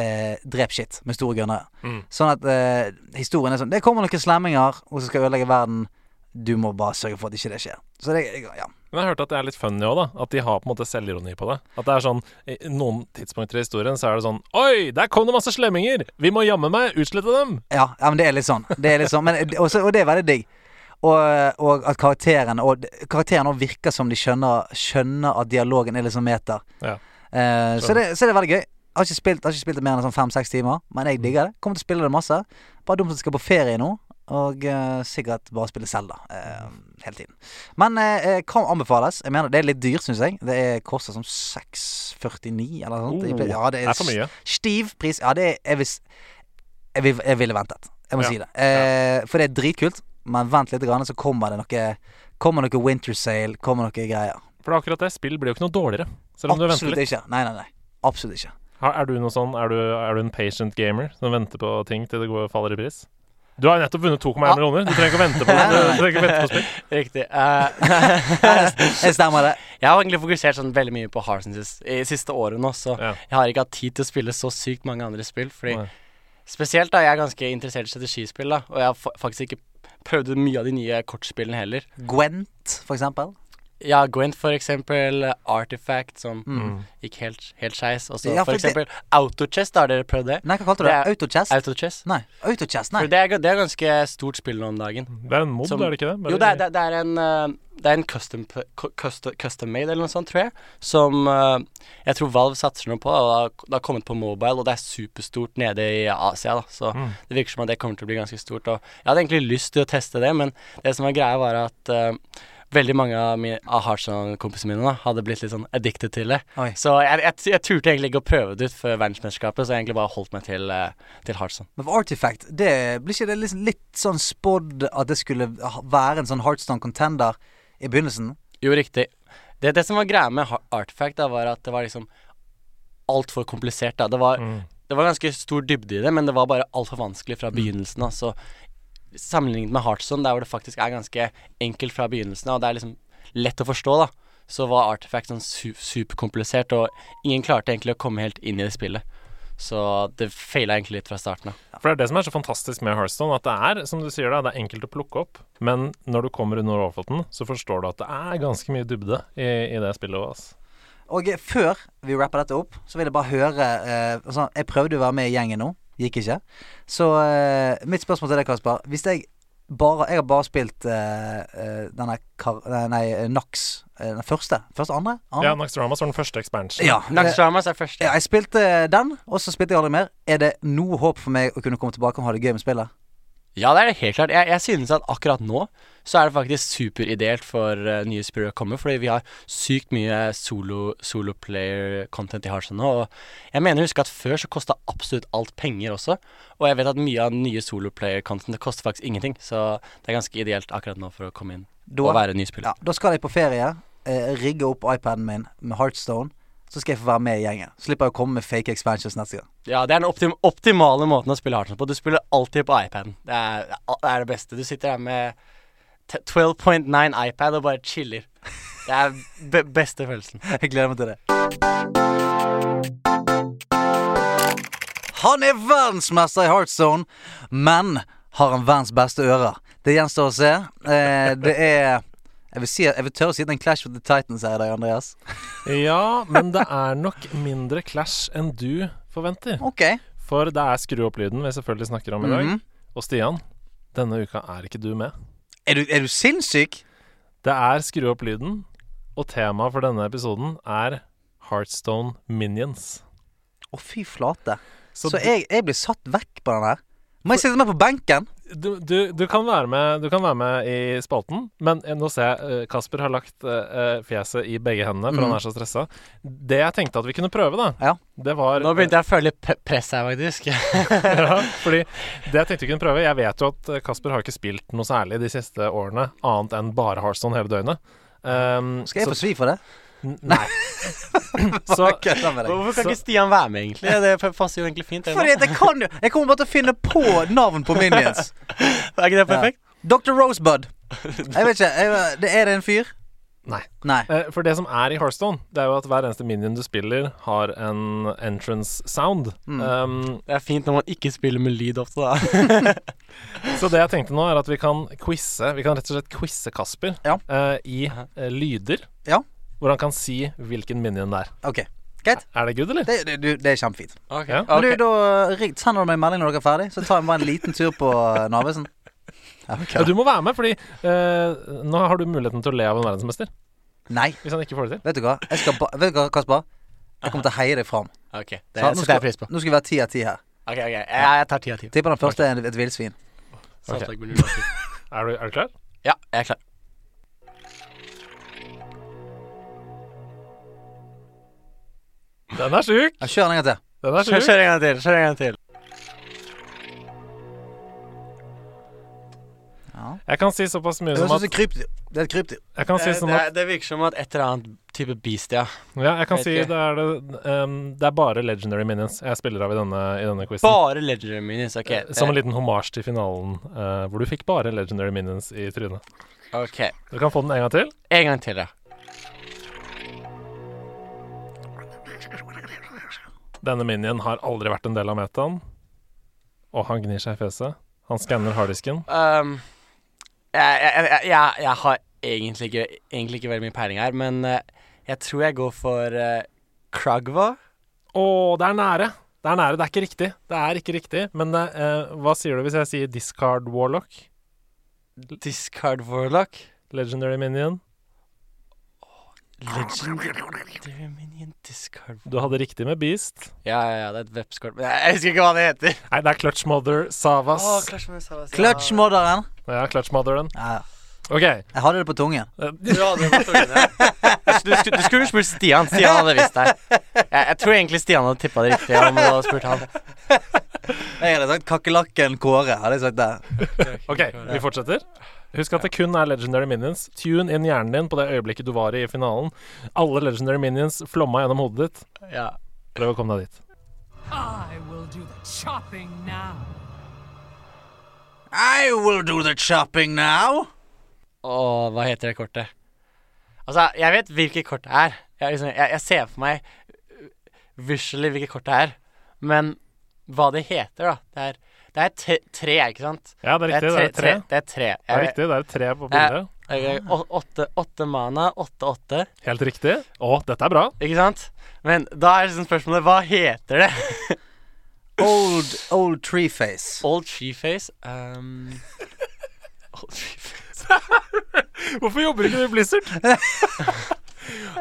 A: eh, drep shit med store gunnere.
B: Mm.
A: Sånn at eh, historien er sånn Det kommer noen slemminger og så skal ødelegge verden. Du må bare sørge for at ikke det skjer. Så det, ja.
B: Men jeg har hørt at det er litt funny òg, da. At de har på en måte selvironi på det. At det er sånn I noen tidspunkter i historien så er det sånn Oi, der kom det masse slemminger! Vi må jammen meg utslette dem!
A: Ja, ja, men det er litt sånn. Det er litt sånn men, også, og det er veldig digg. Og, og at karakterene Og karakterene virker som de skjønner, skjønner at dialogen er litt sånn meter.
B: Ja.
A: Eh, så, det, så det er veldig gøy. Jeg har ikke spilt, har ikke spilt det mer enn sånn fem-seks timer, men jeg digger det. Kommer til å spille det masse. Bare dumt at jeg skal på ferie nå, og uh, sikkert bare spille Zelda uh, hele tiden. Men uh, kan anbefales. Jeg mener Det er litt dyrt, syns jeg. Det er, koster som 649 eller noe sånt.
B: Oh,
A: ja, det
B: er, er for mye.
A: Stiv pris. Ja, det er Jeg, vis, jeg, vil, jeg ville ventet. Jeg må
B: Ja.
A: si det. Ja. For det er dritkult, men vent litt, grann, så kommer det noe Kommer noe winter sale, kommer noe greier.
B: For det er akkurat det. Spill blir jo ikke noe dårligere. Selv om du venter
A: Absolutt
B: litt.
A: ikke. Nei, nei, nei. Absolutt ikke.
B: Er du noe sånn Er du, er du en patient gamer som venter på ting til det går, faller i pris? Du har jo nettopp vunnet 2,1
C: Ah.
B: millioner. Du trenger ikke å vente på det. Du, trenger ikke vente på spill.
C: Riktig. Uh,
A: Jeg stemmer det.
C: jeg har egentlig fokusert sånn veldig mye på Hearthstone sis- i siste året nå, så
B: Ja.
C: jeg har ikke hatt tid til å spille så sykt mange andre spill. Fordi
B: Nei.
C: Spesielt da, jeg er ganske interessert i strategispill, da, og jeg har faktisk ikke prøvd mye av de nye kortspillene heller.
A: Gwent, for eksempel.
C: Ja, Gwent for eksempel. Artifact, som
B: Mm.
C: gikk helt, helt skeis. Og så
A: Ja,
C: for
A: for det-
C: eksempel Autochess, da har dere prøvd det?
A: Nei, hva kalte du
C: Det
A: det? Autochess?
C: Autochess.
A: Nei. Autochess, nei.
C: For det er, det er ganske stort spill nå om dagen.
B: Det er en mod,
C: Som-
B: er det ikke det? Bare-
C: Jo, det er, det, er- det er en eh, Det er en custom, custom, custom made eller noe sånt, tror jeg. Som eh, jeg tror Valve satser noe på. Og det har, kommet på mobile, og det er superstort nede i Asia. da Så
B: Mm.
C: det virker som at det kommer til å bli ganske stort. Og jeg hadde egentlig lyst til å teste det, men det som var greia, var at eh, veldig mange av, mine, av Heartstone-kompisene mine da, hadde blitt litt sånn addicted til det.
A: Oi.
C: Så jeg, jeg, jeg turte egentlig ikke å prøve det ut før verdensmesterskapet, så jeg egentlig bare holdt meg til, uh, til Heartstone.
A: Men for Artifact, det blir ikke det litt, litt sånn spådd at det skulle være en sånn Heartstone contender i begynnelsen?
C: Jo, riktig. Det, det som var greia med Artifact, da, var at det var liksom altfor komplisert. da Det var,
B: Mm.
C: det var ganske stor dybde i det, men det var bare altfor vanskelig fra begynnelsen av. Så sammenlignet med Heartstone, der hvor det faktisk er ganske enkelt fra begynnelsen av, og det er liksom lett å forstå, da, så var Artifact sånn su superkomplisert, og ingen klarte egentlig å komme helt inn i det spillet. Så det feila egentlig litt fra starten av.
B: For det er det som er så fantastisk med Hearthstone, at det er, som du sier da, det er enkelt å plukke opp, men når du kommer under overflaten, så forstår du at det er ganske mye dybde i, i det spillet òg, altså.
A: Og før vi rapper dette opp, så vil jeg bare høre eh, altså, Jeg prøvde å være med i gjengen nå. Gikk ikke. Så uh, mitt spørsmål til deg, Kasper. Hvis jeg bare Jeg har bare spilt uh, eh, denne kar... Nei, Nax. den første. Første? Andre? andre?
B: Ja, Naxxramas var den første expansion.
A: Ja,
C: Nax Dramas er første.
A: ja, jeg spilte den, og så spilte jeg aldri mer. Er det noe håp for meg å kunne komme tilbake og ha det gøy med spillet?
C: Ja, det er det helt klart. Jeg, jeg synes at akkurat nå så er det faktisk superideelt for uh, nye spillere å komme, fordi vi har sykt mye solo, solo player content i Hearthstone nå. Og jeg mener å huske at før så kosta absolutt alt penger også. Og jeg vet at mye av nye solo player content det koster faktisk ingenting. Så det er ganske ideelt akkurat nå for å komme inn
A: Da,
C: og være ny spiller.
A: ja, da skal jeg på ferie, eh, rigge opp iPaden min med Heartstone. Så skal jeg få være med i gjengen. Slipper jeg å komme med fake expansions neste gang.
C: Ja, det er den optim optimale måten å spille Hearthstone på. Du spiller alltid på iPaden. Det er, det er det beste. Du sitter der med 12.9 iPad og bare chiller. Det er be beste følelsen.
A: Jeg gleder meg til det. Han er verdensmester i Heartstone, men har han verdens beste ører? Det gjenstår å se. Eh, det er jeg vil, si, jeg vil tørre å si det er en Clash with the Titans her i dag, Andreas.
B: Ja, men det er nok mindre clash enn du forventer.
A: Ok.
B: For det er skru opp lyden vi selvfølgelig snakker om i dag.
A: Mhm.
B: Og Stian, denne uka er ikke du med.
A: Er, du, er du sinnssyk?
B: Det er skru opp lyden, og temaet for denne episoden er Heartstone Minions.
A: Å, fy flate. Så,
B: du-
A: jeg, jeg blir satt vekk på den her. Må jeg sitte med på benken?
B: du, du, du, kan være med, du kan være med i spalten, men eh, nå ser jeg eh, Kasper har lagt eh, fjeset i begge hendene, for
A: mm.
B: han er så stressa. Det jeg tenkte at vi kunne prøve, da,
A: Ja.
B: det var
C: Nå begynte jeg å føle litt press her, faktisk.
B: ja, fordi det jeg tenkte vi kunne prøve Jeg vet jo at Kasper har ikke spilt noe særlig de siste årene, annet enn bare Hearthstone hele døgnet. Um,
A: Skal jeg få svi for det?
B: Nei. så
A: deg.
C: Hvorfor kan ikke Stian være med, egentlig? Det passer jo egentlig fint. Jeg.
A: Fordi det kan jo Jeg kommer bare til å finne på navn på minions.
C: Er ikke det perfekt?
A: Dr. Rosebud. Jeg vet ikke. Jeg, det er det en fyr?
B: Nei.
A: Nei.
B: Eh, For det som er i Hearthstone, det er jo at hver eneste minion du spiller, har en entrance sound.
A: Mm.
B: Um,
C: Det er fint når man ikke spiller med lyd ofte, da.
B: så det jeg tenkte nå, er at vi kan quize Vi kan rett og slett quize Kasper
A: Ja.
B: uh, i eh, lyder.
A: Ja.
B: Hvor han kan si hvilken minion det er.
A: OK. Greit.
B: Er det good, eller?
A: Det, det, du- det er kjempefint.
C: Ok,
B: Ja.
A: Men du, da ring, sender du meg en melding når dere er ferdig, så tar jeg bare en liten tur på uh, Narvesen. Okay.
B: Ja, du må være med, fordi eh, nå har du muligheten til å le av en verdensmester.
A: Nei,
B: Hvis han ikke får det til.
A: vet du hva? Jeg skal ba Vet du hva, Kasper? Jeg kommer til å heie deg fram.
C: Ok, det
A: Så nå skal-
C: jeg.
A: Nå skal vi være ti av ti her.
C: Ok, ok, jeg, jeg tar ti av ti.
A: Tipper den første er et villsvin.
B: Ok.
C: Saltlag med null av ti.
B: Er du, er du klar?
C: Ja, jeg er klar.
B: Den er sjuk!
A: Jeg Kjør den en gang til.
B: Den er sjuk.
C: kjør en gang til. Kjør en gang til.
A: Ja.
B: Jeg kan si såpass mye som at
A: som krypdyr. Det er et krypdyr.
B: Jeg kan si
C: Det,
B: som
C: det,
B: at
C: det virker som at et eller annet type beast, ja.
B: Ja, jeg kan si
C: ikke.
B: det er det um, Det er bare Legendary Minions jeg spiller av i denne, i denne quizen.
C: Bare legendary minions. Ok.
B: Eh, Som en liten hommage til finalen, uh, hvor du fikk bare Legendary Minions i trynet.
C: Ok.
B: Du kan få den en gang til.
C: En gang til, ja.
B: Denne minion har aldri vært en del av metaen. Og han gnir seg i fjeset. Han skanner harddisken.
C: Um, jeg, jeg, jeg, jeg, jeg har egentlig ikke, egentlig ikke veldig mye peiling her, men eh, jeg tror jeg går for uh, Kragva.
B: Å, det er nære. Det er nære. Det er ikke riktig. Det er ikke riktig. Men uh, hva sier du hvis jeg sier discard warlock?
C: Discard Warlock.
B: Legendary minion?
C: Legendary Minion Discard
B: Du hadde riktig med beast.
C: Ja, ja, ja, det er et vepskort. Men jeg husker ikke hva det heter.
B: Nei, det er clutch mother Savas.
C: Oh, Clash Savas.
A: Clutch-modderen.
B: Ja, clutch motheren.
A: Ja, ja.
B: OK.
A: jeg hadde det på tungen.
B: Eh,
C: Du, hadde det på tungen, ja. du, skulle- du skulle spurt Stian. Stian hadde visst det. Jeg, jeg tror egentlig Stian hadde tippa det riktig om du hadde spurt han.
A: Jeg hadde sagt kakerlakken Kåre. Hadde jeg sagt det.
B: OK, vi fortsetter. Husk at det kun er legendary minions. Tune inn hjernen din på det øyeblikket du var i i finalen. Alle legendary minions flomma gjennom hodet ditt.
C: Ja.
B: Prøv å komme deg dit.
D: I will do the chopping now.
A: I will do the chopping now.
C: Åh, hva heter det kortet? Altså, jeg vet hvilket kort det er. Jeg, liksom, jeg, jeg ser for meg visually hvilket kort det er. Men hva det heter, da Det er, det er tre, tre, ikke sant?
B: Ja, det er riktig. Det er tre.
C: Det er tre.
B: Det er riktig, det er tre på bildet.
C: Jeg- å- Åtte, åtte mana, åtte, åtte.
B: Helt riktig. Å, dette er bra.
C: Ikke sant? Men da er liksom spørsmålet hva heter det?
A: Old, old Treeface.
C: Old Treeface um, Old Treeface
B: Hvorfor jobber ikke du i Blizzard?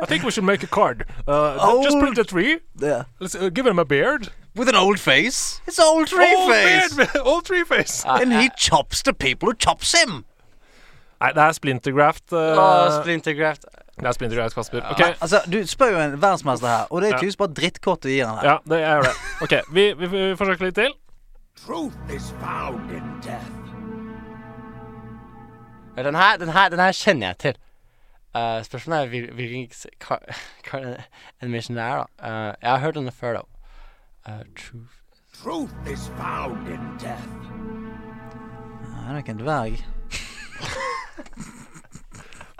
B: I think we should make a card. Uh, just print a tree.
A: Yeah.
B: Let's uh, give him a beard.
A: With an old face. It's old tree
B: old
A: face.
B: beard, old tree face.
A: And he chops the people who chops him.
B: Nei, det er Splintergraft. Uh,
C: Åh, Splintergraft.
B: det er Splintergraft, Kasper.
A: Okay. Altså, du spør jo en verdensmester her, og det er tydeligvis bare drittkort du gir han her.
B: ja, det, er gjør det. Ok, vi, vi, vi forsøker litt til.
D: Truth is found in death.
C: Den her, den her, den her kjenner jeg til. Uh, spørsmålet er hvil- hvilken hva, ka- animation det er, da. Uh, jeg har hørt den før, da. Uh, truth
D: Truth is found in death.
A: Det er nok en dverg.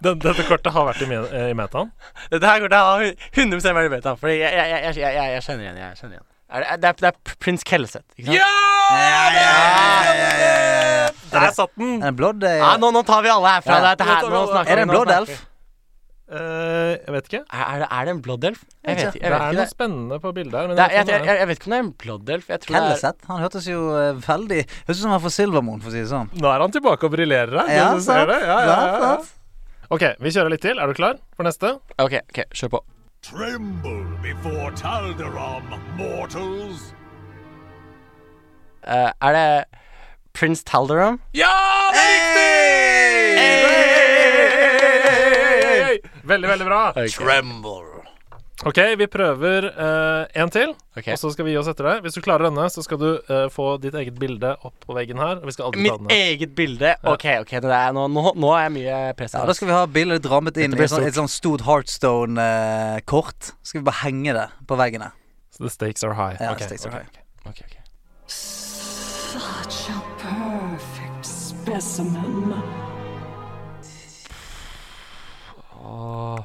B: Den, dette kortet har vært i, me- i metaen.
C: Dette her kortet har 100 vært i metaen. fordi jeg, jeg, jeg, jeg, jeg, jeg kjenner igjen. Jeg kjenner igjen. Er det, det, er, det er prins Kelset, ikke sant?
B: Der satt den!
A: En det eh,
C: Ja, nå, nå tar vi alle herfra.
A: Ja.
C: Dette her, nå
A: Er det en
C: snakker
A: elf?
B: Eh, jeg vet ikke.
C: Er, er, det, er det en blood elf? Jeg vet, ikke-
B: Det
C: jeg vet
B: er
C: ikke
B: noe
C: det.
B: spennende på bildet her. Men
C: er,
B: jeg,
C: jeg, jeg, jeg vet ikke om det er en blood elf. Jeg tror det er
A: Han hørtes jo uh, veldig Høres ut som han er fra Silvermoon, for å si det sånn.
B: Nå er han tilbake og briljerer her.
A: Ja, sant.
B: Ja, ja, ja. Ok, vi kjører litt til. Er du klar for neste?
C: OK, ok, kjør på.
D: Tremble before Talderam, mortals.
C: Uh, er det prins Talderam?
B: Ja, det er riktig! Veldig, veldig bra.
A: Tremble.
B: Ok, vi prøver én en til,
C: okay.
B: og så skal vi gi oss etter det. Hvis du klarer denne, så skal du uh, få ditt eget bilde opp på veggen her. Vi skal aldri
C: Mitt eget bilde? OK, ok, det er, nå, nå, nå er jeg mye press
A: Ja, da skal vi ha bildet rammet inn i et sånt,
C: stort.
A: et sånt stort Heartstone-kort. skal vi bare henge det på veggene.
B: Så the stakes are high.
A: Ja,
B: the
A: stakes are
B: ok,
A: high.
B: Okay,
C: okay. ok.
E: Such a perfect specimen.
C: Åh.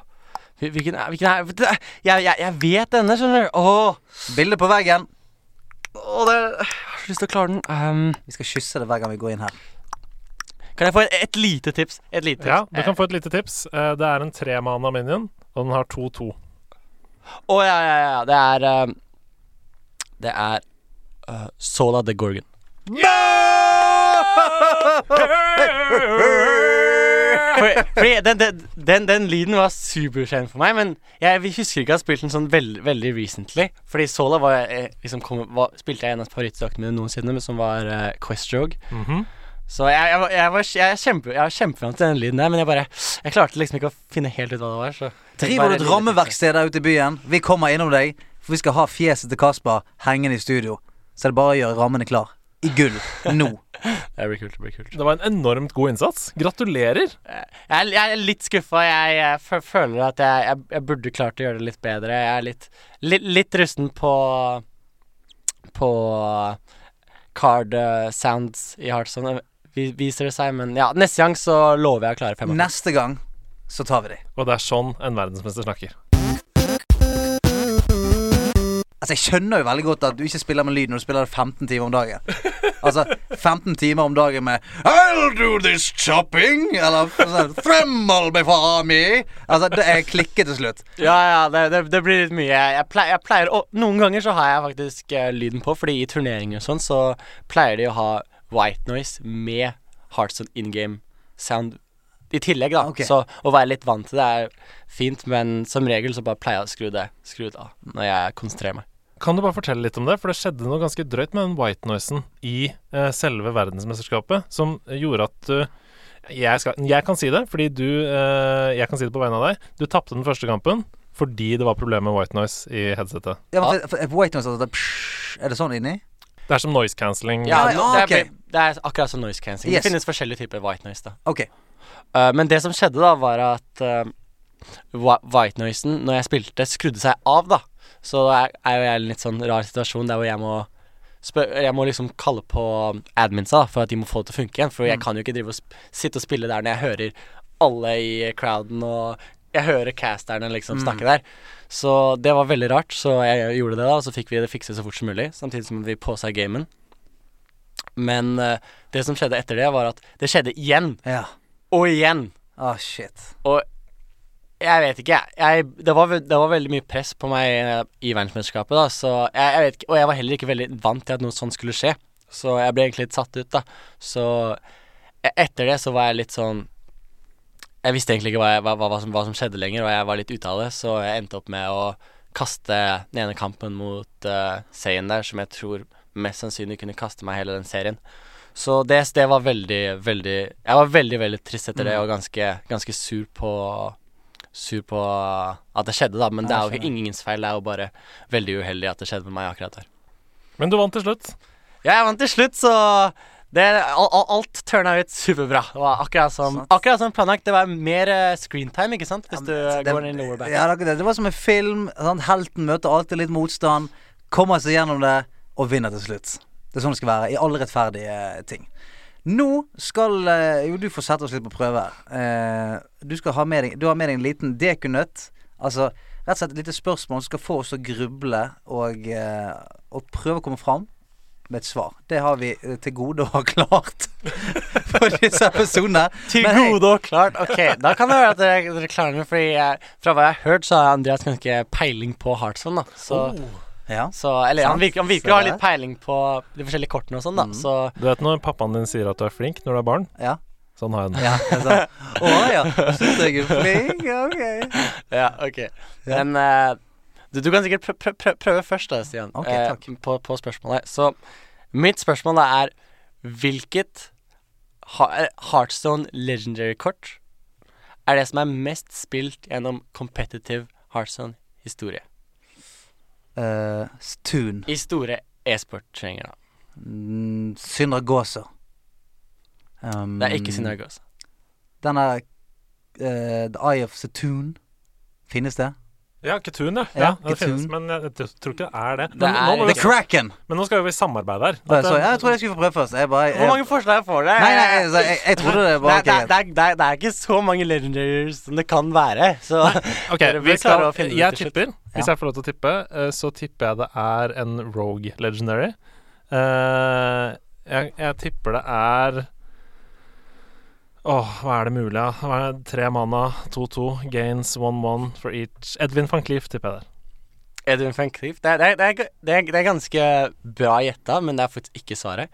C: Hvilken er, hvilken er det er- jeg, jeg, jeg vet denne, skjønner du. Åh,
A: Bilde på veggen.
C: åh det, jeg har så lyst til å klare den. Um,
A: Vi skal kysse det hver gang vi går inn her.
C: kan jeg få et, et lite tips? Et lite tips.
B: Ja, du kan få et lite tips. Eh, det er en tremana minion, og den har 2-2.
C: Å ja, ja, ja. Det er um, Det er uh, Sola the Gorgon. For, fordi den, den, den, den lyden var superkjent for meg, men jeg husker ikke å ha spilt den sånn veldig, veldig recently. Fordi Sola var, eh, liksom kom, var, spilte jeg en av favorittsakene mine noensinne, som var uh, Quest Rogue.
B: -hmm.
C: Så jeg, jeg, var- jeg, var, jeg, kjempe, jeg var kjempefrant til den lyden der, men jeg bare Jeg klarte liksom ikke å finne helt ut hva det var. Så
A: Driver du et rammeverksted der ute i byen? Vi kommer innom deg, for vi skal ha fjeset til Kasper hengende i studio. Så det er bare å gjøre rammene klar. I gull. Nå.
C: Det blir kult. Det blir kult.
B: Det var en enormt god innsats. Gratulerer.
C: Jeg jeg er litt skuffa. Jeg, jeg føler at jeg, jeg, jeg burde klart å gjøre det litt bedre. Jeg er litt, litt, litt rusten på På card eh, sounds i Heartstone, viser det seg. Men ja, neste gang så lover jeg å klare fem. fem.
A: Neste gang så tar vi de.
B: Og det er sånn en verdensmester snakker.
A: Altså, jeg skjønner jo veldig godt at du ikke spiller med lyd når du spiller det 15 timer om dagen. Altså, 15 timer om dagen med I'll do this chopping! Eller sånn meg before me! Altså, det er klikket til slutt.
C: Ja, ja, det, det, det blir litt mye. Jeg pleier, jeg pleier å, Noen ganger så har jeg faktisk uh, lyden på, fordi i turneringer og sånn så pleier de å ha white noise med Heartstone in game sound i tillegg, da.
A: Okay.
C: Så å være litt vant til det er fint, men som regel så bare pleier jeg å skru det skru det av når jeg konsentrerer meg.
B: Kan du bare fortelle litt om det? For det skjedde noe ganske drøyt med den white noisen i eh, selve verdensmesterskapet som gjorde at du jeg, skal, jeg kan si det, fordi du eh, Jeg kan si det på vegne av deg. Du tapte den første kampen fordi det var problemer med white noise i headsetet.
A: Ja, men for, for White Noise altså, psh, Er det sånn inni?
B: Det er som noise cancelling.
C: Ja,
A: Ja,
C: no,
A: ja,
C: det, er, det er akkurat som noise cancelling.
A: Yes.
C: Det finnes forskjellige typer white noise, da.
A: OK.
C: Uh, men det som skjedde da, var at uh, white noisen, når jeg spilte, skrudde seg av, da. Så er, jo jeg i en litt sånn rar situasjon der hvor jeg må Jeg må liksom kalle på adminsa da, for at de må få det til å funke igjen. For jeg kan jo ikke drive og sitte og spille der når jeg hører alle i crowden, og jeg hører casterne liksom snakke der. Så det var veldig rart, så jeg gjorde det, da, og så fikk vi det fikset så fort som mulig. Samtidig som vi påsa gamen. Men uh, det som skjedde etter det, var at det skjedde igjen
A: Ja.
C: og igjen.
A: Ah, shit.
C: Og jeg vet ikke, jeg. det, var, det var veldig mye press på meg eh, i verdensmesterskapet, da, så jeg, jeg vet ikke Og jeg var heller ikke veldig vant til at noe sånt skulle skje. Så jeg ble egentlig litt satt ut, da. Så e- etter det så var jeg litt sånn Jeg visste egentlig ikke hva, hva, hva, hva, som, hva som skjedde lenger, og jeg var litt ute av det, så jeg endte opp med å kaste den ene kampen mot uh, Zayn der, som jeg tror mest sannsynlig kunne kaste meg hele den serien. Så det, det var veldig, veldig Jeg var veldig, veldig trist etter det, og ganske, ganske sur på Sur på at det skjedde, da. Men det er jo ikke ingens feil, det er jo bare veldig uheldig at det skjedde med meg akkurat der.
B: Men du vant til slutt.
C: Ja, jeg vant til slutt, så det, al, al, alt turna ut superbra. Det var akkurat som, akkurat som planlagt. Det var mer uh, screentime, ikke sant? Hvis du
A: det-
C: går inn i lower back.
A: Ja, det, det var som en film. Sant? Helten møter alltid litt motstand, kommer seg gjennom det og vinner til slutt. Det er sånn det skal være i alle rettferdige ting. Nå skal eh, Jo, du får sette oss litt på prøve. Eh, du skal ha med deg Du har med deg en liten dekunøtt. Altså rett og slett et lite spørsmål som skal få oss til å gruble og, eh, og prøve å komme fram med et svar. Det har vi eh, til gode å ha klart for disse episodene.
C: Til
A: Men hei,
C: gode og klart. Ok, da kan det være at dere, dere klarer det. Fordi jeg, fra hva jeg har hørt, så har Andreas ganske peiling på Heartson. Da. Så,
A: Ja.
C: så Eller han virker, han virker å ha litt peiling på de forskjellige kortene og sånn, da. Så
B: Du vet når pappaen din sier at du er flink når du er barn?
A: Ja.
B: Sånn har jeg den.
A: Ja, altså. Å ja. Syns jeg er flink? Ok.
C: Ja, ok. Men uh, du, du kan sikkert prø prø prø prøve først, da, Stian.
A: okay,
C: eh,
A: takk.
C: på, på spørsmålet. Så mitt spørsmål da er Hvilket ha Heartstone Legendary-kort er det som er mest spilt gjennom competitive Heartstone-historie?
A: Uh, Tun.
C: I store e-sport-sjanger, da.
A: Mm, Syndra Um,
C: Det er ikke Synergos.
A: Den er uh, The Eye of Satoon. Finnes det?
B: Ja, Ketun, ja.
A: Ja,
B: det
A: Ketun.
B: finnes, men jeg, jeg tror ikke det er det.
C: Det
B: Men,
C: er
B: nå,
A: The Kraken!
B: men nå skal vi samarbeide her.
A: Å,
B: så,
A: sorry, jeg trodde jeg skulle få prøve først. Jeg bare, jeg,
C: Hvor mange forslag får du?
A: Nei, nei, jeg, jeg, jeg trodde det var
C: det, er- det, det, det er ikke så mange legendaries som det kan være. Så
B: Ok,
C: Dere
B: vi
C: bør klare å finne det
B: jeg tipper, hvis jeg får lov til å tippe, eh, så tipper jeg det er en Rogue Legendary. Uh, jeg, jeg tipper det er Åh, hva er det mulig, da? Hva er det? Tre manna, 2-2, gains 1-1 for each. Edvin van Cleef tipper jeg der.
C: Edwin van Cleef det, er- det, er- det, er- det, er- det er ganske bra gjetta, men det er faktisk ikke svaret.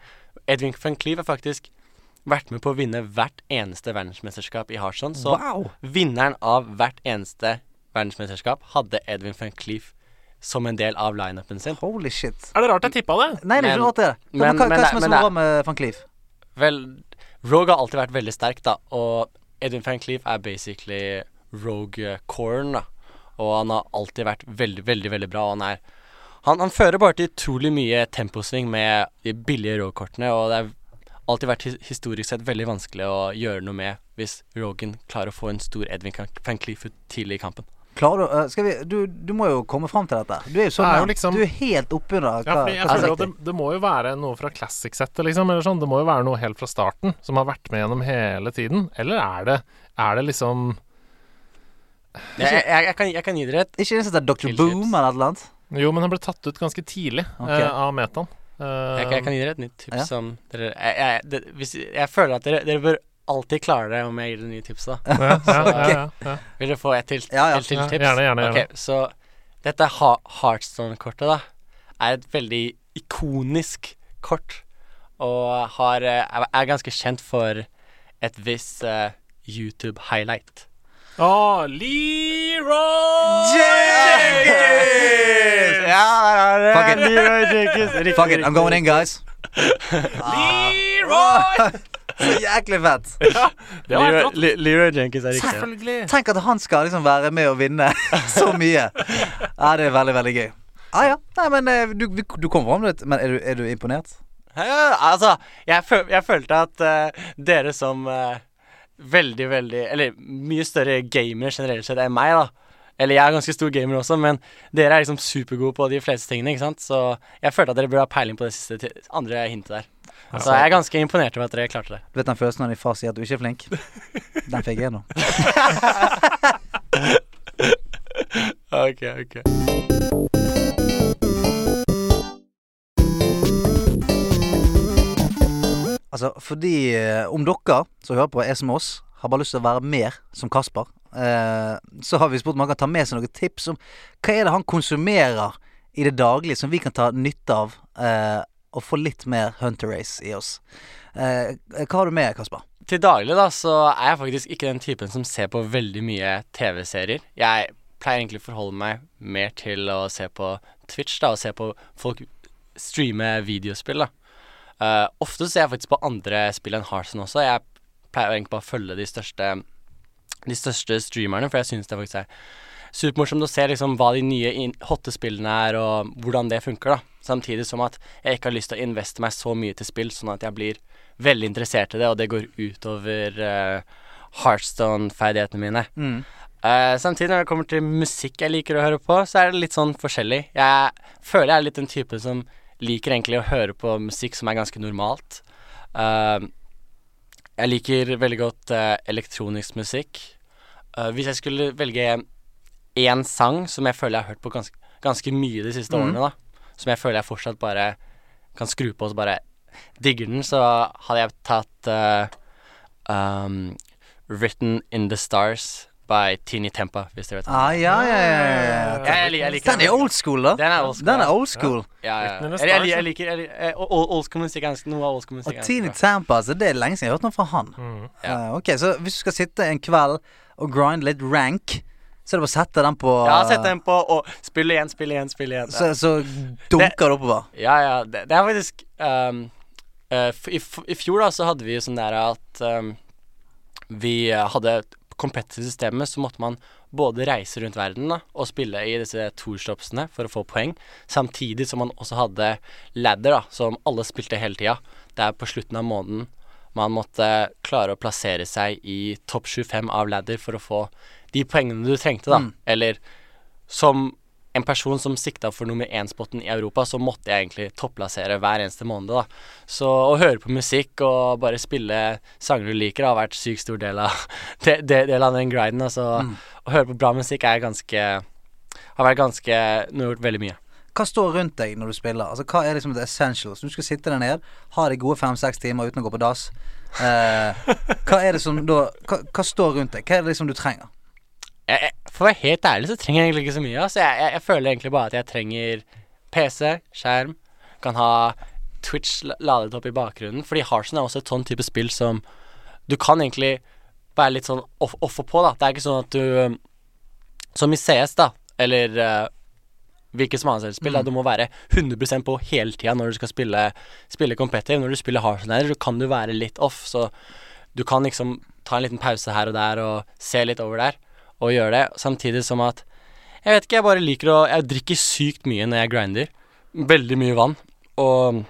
C: Edwin van Cleef har faktisk vært med på å vinne hvert eneste verdensmesterskap i Harson. Så
A: Wow!
C: vinneren av hvert eneste verdensmesterskap hadde Edwin van Cleef som en del av lineupen sin.
A: Holy shit.
B: Er det rart jeg tippa det?
A: Nei, det er ikke rart det. Hva,
C: men-
A: hva, hva
C: det-
A: som er så bra med van Cleef?
C: Vel, Rogue har alltid vært veldig sterk, da, og Edwin van Cleef er basically Rogue Corn, da. Og han har alltid vært veldig, veldig veldig bra, og han er Han, han fører bare til utrolig mye temposving med de billige Rogue-kortene, og det har alltid vært historisk sett veldig vanskelig å gjøre noe med hvis Rogan klarer å få en stor Edwin van Cleef ut tidlig i kampen.
A: Klarer du, eh, skal vi, du Du må jo komme fram til dette. Du er jo sånn
B: er jo liksom-
A: Du er helt oppunder
B: Ja, jeg
A: er
B: føler at det, det må jo være noe fra classic-settet, liksom. Eller sånn. Det må jo være noe helt fra starten som har vært med gjennom hele tiden. Eller er det, er det liksom
C: Jeg, jeg, jeg, kan, jeg kan gi dere et
A: Ikke det som heter Dr.
C: Kill
A: Boom eller et eller annet?
B: Jo, men han ble tatt ut ganske tidlig
A: okay.
B: uh, av metaen. Uh,
C: Jeg, jeg kan gi dere et nytt tips
A: Ja.
C: som dere jeg, jeg, det, hvis, jeg føler at dere, dere bør alltid klare det om jeg gir deg nye tips, da.
B: ja, ja, ja, ja, ja.
C: Vil dere få et til,
A: Ja, ja.
C: et til
B: Ja,
C: tips?
B: gjerne, gjerne, gjerne.
C: Ok, så dette ha Heartstone-kortet, da, er et veldig ikonisk kort. Og har, eh, er, ganske kjent for et visst uh, YouTube-highlight.
B: Å, Leroy
A: Jenkins!
C: Ja, der er det!
A: Fuck it.
C: Leroy Jenkins.
A: Fuck it, I'm going in, guys.
B: Leroy!
A: Så jæklig fett.
B: Det var
C: Leroy. Le- Leroy Jenkins er riktig.
B: Selvfølgelig.
A: Tenk at han skal liksom være med og vinne så mye. Ja, det er veldig, veldig gøy. Ah, ja. Nei, men eh, du, du, du kom fram litt. Men er du, er du imponert?
C: Ja, altså, jeg, føl jeg følte at uh, dere som uh, veldig, veldig Eller mye større gamere generelt sett enn meg, da. Eller jeg er ganske stor gamer også, men dere er liksom supergode på de fleste tingene, ikke sant. Så jeg følte at dere burde ha peiling på det siste andre hintet der. Så jeg er ganske imponert over at dere klarte det.
A: Du vet den følelsen når din far sier at du ikke er flink? Den fikk jeg nå.
C: Ok, ok
A: Altså, fordi eh, om dere som hører på, er som oss, har bare lyst til å være mer som Kasper, eh, så har vi spurt om han kan ta med seg noen tips om hva er det han konsumerer i det daglige som vi kan ta nytte av, eh, og få litt mer Hunter Race i oss. Eh, hva har du med, Kasper?
C: Til daglig da, så er jeg faktisk ikke den typen som ser på veldig mye TV-serier. Jeg pleier egentlig å forholde meg mer til å se på Twitch, da, og se på folk streame videospill, da. Uh, ofte ser jeg faktisk på andre spill enn Hearthstone også. Jeg pleier egentlig bare å følge de største De største streamerne, for jeg syns det faktisk er supermorsomt å se liksom hva de nye in hotte spillene er, og hvordan det funker, da. Samtidig som at jeg ikke har lyst til å investe meg så mye til spill, sånn at jeg blir veldig interessert i det, og det går utover uh, Heartstone-ferdighetene mine.
A: Mm.
C: Uh, samtidig, når det kommer til musikk jeg liker å høre på, så er det litt sånn forskjellig. Jeg føler jeg er litt den typen som liker egentlig å høre på musikk som er ganske normalt. Uh, jeg liker veldig godt uh, elektronisk musikk. Eh, hvis jeg skulle velge én sang som jeg føler jeg har hørt på ganske, ganske mye de siste
A: mm.
C: årene, da, som jeg føler jeg fortsatt bare kan skru på og bare digger den, så hadde jeg tatt uh, um, Written in the Stars by Tini Tempa, hvis dere vet hva
A: Ah, ja, ja, ja, ja.
C: Ja, jeg, jeg liker
A: Den er old school, da.
C: Den er old school.
A: Den er old school.
C: Ja, ja. ja. Jeg,
B: jeg,
C: jeg liker jeg, li- eh, old, old school musikk er Noe av old school musikk
A: Og
C: Tini.
A: Tampa, altså, det er lenge siden jeg har hørt noe fra han.
B: Mm.
C: Ja.
A: Uh, ok, Så hvis du skal sitte en kveld og grind litt rank, så er det bare å sette den på
C: Ja, sette den på og spille igjen, spille igjen, spille igjen.
A: Så, så dunker det oppover.
C: Ja, ja. Det, det er faktisk um, uh, i, I fjor da så hadde vi sånn der at um, vi hadde et competitive systemet, så måtte man både reise rundt verden da, og spille i disse tourstopsene for å få poeng, samtidig som man også hadde ladder, da, som alle spilte hele tida. Der på slutten av måneden man måtte klare å plassere seg i topp 25 av ladder for å få de poengene du trengte, da.
A: Mm.
C: Eller som en person som sikta for nummer én-spotten i Europa, så måtte jeg egentlig topplassere hver eneste måned, da. Så å høre på musikk og bare spille sanger du liker, har vært sykt stor del av, det, del av den griden. Altså,
A: Mm.
C: å høre på bra musikk er ganske Har vært ganske Nå har gjort veldig mye.
A: Hva står rundt deg når du spiller? Altså Hva er liksom det essentials? Du skal sitte der ned, ha de gode fem-seks timer uten å gå på dass. Eh, hva er det som da hva, hva står rundt deg? Hva er det liksom du trenger?
C: Jeg, For å være helt ærlig så trenger jeg egentlig ikke så mye. Altså, jeg, jeg, jeg føler egentlig bare at jeg trenger PC, skjerm, kan ha Twitch la- ladet opp i bakgrunnen. Fordi Harson er også et sånn type spill som du kan egentlig være litt sånn off, off og på, da. Det er ikke sånn at du um, Som i CS, da, eller uh, hvilket som annet spill, da, du må være 100% på hele tida når du skal spille, spille competitive. Når du spiller så kan du være litt off, så du kan liksom ta en liten pause her og der og se litt over der og gjøre det, samtidig som at Jeg vet ikke, jeg bare liker å Jeg drikker sykt mye når jeg grinder. Veldig mye vann. Og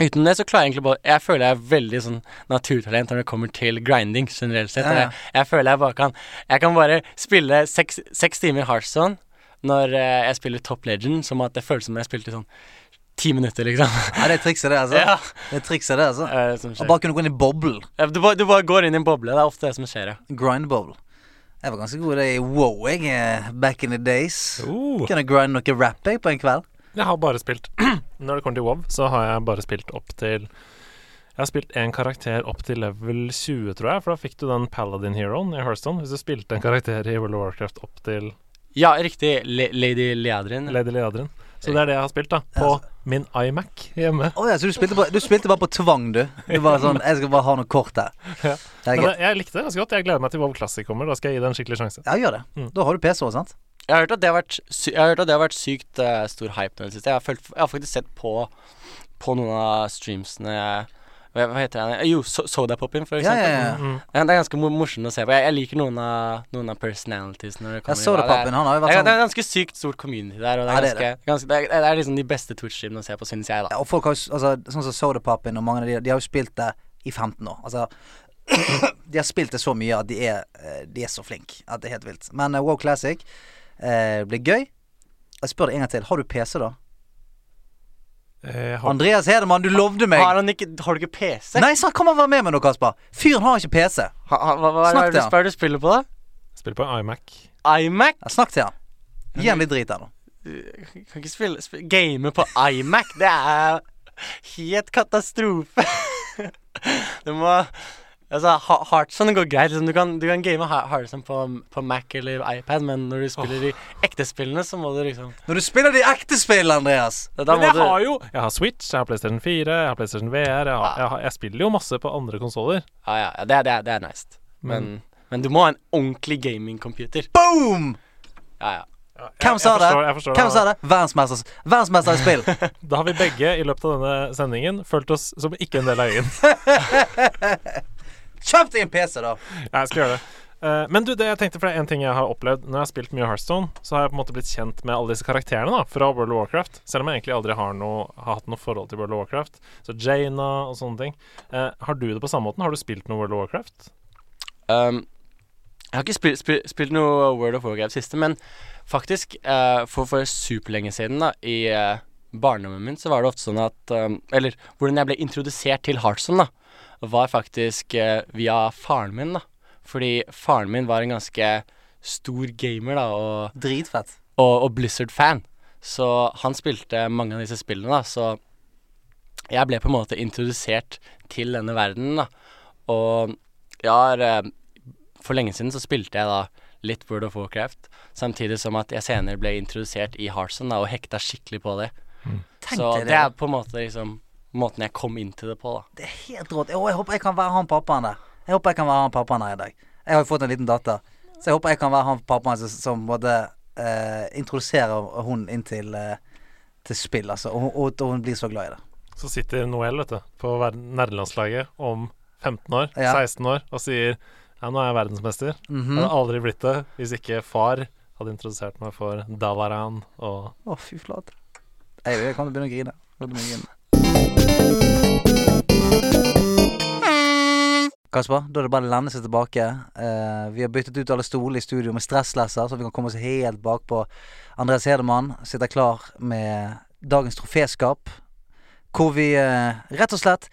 C: uten det så klarer jeg egentlig bare Jeg føler jeg er veldig sånn naturtalent når det kommer til grinding generelt sett.
A: Ja, ja.
C: Jeg, jeg føler jeg bare kan Jeg kan bare spille seks, seks timer Hearthstone når eh, jeg spiller Top Legend, som at det føles som jeg spilte sånn ti minutter, liksom.
A: Ja, det er trikset, det, altså.
C: ja.
A: Det er trikset, det, altså.
C: eh, skjer.
A: bare kunne gå inn i boble.
C: Du, du bare går inn i en boble. Det er ofte det som skjer, ja.
A: Grind boble. Jeg var ganske god i wow, jeg. eh, Back in the days.
B: Uh,
A: Kunne grinde noe rap jeg på en kveld.
B: jeg har bare spilt Når det kommer til WoW, så har jeg bare spilt opp til Jeg har spilt én karakter opp til level 20, tror jeg, for da fikk du den Paladin Heroen i Hearthstone. Hvis du spilte en karakter i World of Warcraft opp til
C: Ja, riktig. Le Lady Leadrin.
B: Lady Leadrin. Så det er det jeg har spilt, da. På min iMac hjemme.
A: Oh, ja, så du spilte, på, du spilte bare på tvang, du? Du bare sånn Jeg skal bare ha noe kort her.
B: Ja.
A: Det
B: Men
A: greit.
B: jeg likte det ganske godt. Jeg gleder meg til WoW Classic kommer. Da skal jeg gi det en skikkelig sjanse.
A: Ja, gjør det.
B: Mm.
A: Da har du PC òg, sant?
C: Jeg har hørt at det har vært, sy jeg har hørt at det har vært sykt uh, stor hype nå i det siste. Jeg har, følt, jeg har faktisk sett på, på noen av streamsene Hva, hva heter det? Jo, so Sodapopping, for eksempel.
A: ja, ja.
B: Mm.
C: Ja, Det er ganske mo morsomt å se på. Jeg, jeg liker noen av, noen av personalities når det
A: Ja,
C: Soda
A: Sodapappen, han har jo
C: det,
A: vært
C: er, det
A: sånn
C: er ganske sykt stort community der, og det
A: Ja,
C: er,
A: det er
C: ganske, ganske, det er, det er liksom de beste Twitch-streamene å se på, synes jeg, da.
A: ja, Og folk har jo altså, Sånn som Sodapappen og mange av de De har jo spilt det i 15 år. Altså De har spilt det så mye at de er, eh, de er så flinke at det er helt vilt. Men uh, Wow Classic uh, blir gøy. Jeg spør deg en gang til. Har du PC, da?
B: Jeg har,
A: Andreas Hedemann, du lovde meg
C: Har, han ikke, har du ikke PC?
A: Nei, så kom og vær med meg nå, Kasper. Fyren har ikke PC.
C: Ha, ha, hva, hva,
A: Snakk
C: er det du spiller på, da?
B: spiller på iMac.
C: iMac?
A: Ja, Snakk til han. Gi han litt drit her nå.
C: Kan ikke spille, spille Game på iMac. Det er helt katastrofe. du må Altså, Heartson går greit. Liksom. Du, kan, du kan game Heartson på, på Mac eller iPad, men når du spiller de ekte spillene, så må du liksom
A: Når du spiller de ekte spillene, Andreas
C: Da, da
B: Men
C: må
B: jeg
C: du
B: har jo Jeg har Switch, jeg har PlayStation 4, jeg har PlayStation VR. Jeg, har, jeg, har, jeg spiller jo masse på andre konsoller.
C: Ja, ja, ja det, er- det, er- det er nice. Men, men du må ha en ordentlig gamingcomputer.
A: Boom!
C: Ja, ja.
B: Ja, jeg-
A: Hvem sa
B: jeg
A: det?
B: forstår- jeg forstår
A: Hvem sa det? Verdensmester, verdensmester i spill.
B: Da har vi begge i løpet av denne sendingen følt oss som ikke en del av gjengen.
A: Kjøp deg en PC, da.
B: Jeg skal gjøre det. Uh, men du, det jeg tenkte, for det er en ting jeg har opplevd når jeg har spilt mye Hearthstone, så har jeg på en måte blitt kjent med alle disse karakterene da, fra World of Warcraft. Selv om jeg egentlig aldri har, noe, har hatt noe forhold til World of Warcraft. Så Jaina og sånne ting. Uh, har du det på samme måten? Har du spilt noe World of Warcraft?
C: Um, jeg har ikke spilt, spilt, spilt noe World of Warcraft siste, men faktisk, uh, for, for superlenge siden, da, i uh, barndommen min, så var det ofte sånn at um, Eller hvordan jeg ble introdusert til Heartstone, da, var faktisk eh, via faren min, da. Fordi faren min var en ganske stor gamer, da, og
A: Dritfett.
C: og, og Blizzard-fan. Så han spilte mange av disse spillene, da. Så jeg ble på en måte introdusert til denne verdenen, da. Og jeg har eh, For lenge siden så spilte jeg da litt World of Warcraft, samtidig som at jeg senere ble introdusert i Hearthstone da, og hekta skikkelig på det.
A: Mm.
C: så det er på en måte liksom måten jeg kom inn til det på, da.
A: Det er helt rått. Å, jeg håper jeg kan være han pappaen der. Jeg håper jeg kan være han pappaen her i dag. Jeg har jo fått en liten datter, så jeg håper jeg kan være han pappaen som, som både eh, introduserer hun inn til, eh, til spill, altså. Og, og, og hun blir så glad i det.
B: Så sitter Noel vet du, på nerdelandslaget om 15 år,
A: Ja.
B: 16 år, og sier ja, nå er jeg verdensmester.
A: Mhm.
B: Jeg hadde aldri blitt det hvis ikke far hadde introdusert meg for Dalaran og
A: Å, fy flate. Jeg, jeg kan begynne å grine. Kasper, da er det bare å lene seg tilbake. Uh, vi har byttet ut alle stolene i studio med stresslesser, så vi kan komme oss helt bakpå. Andreas Hedemann sitter klar med dagens troféskap, hvor vi uh, rett og slett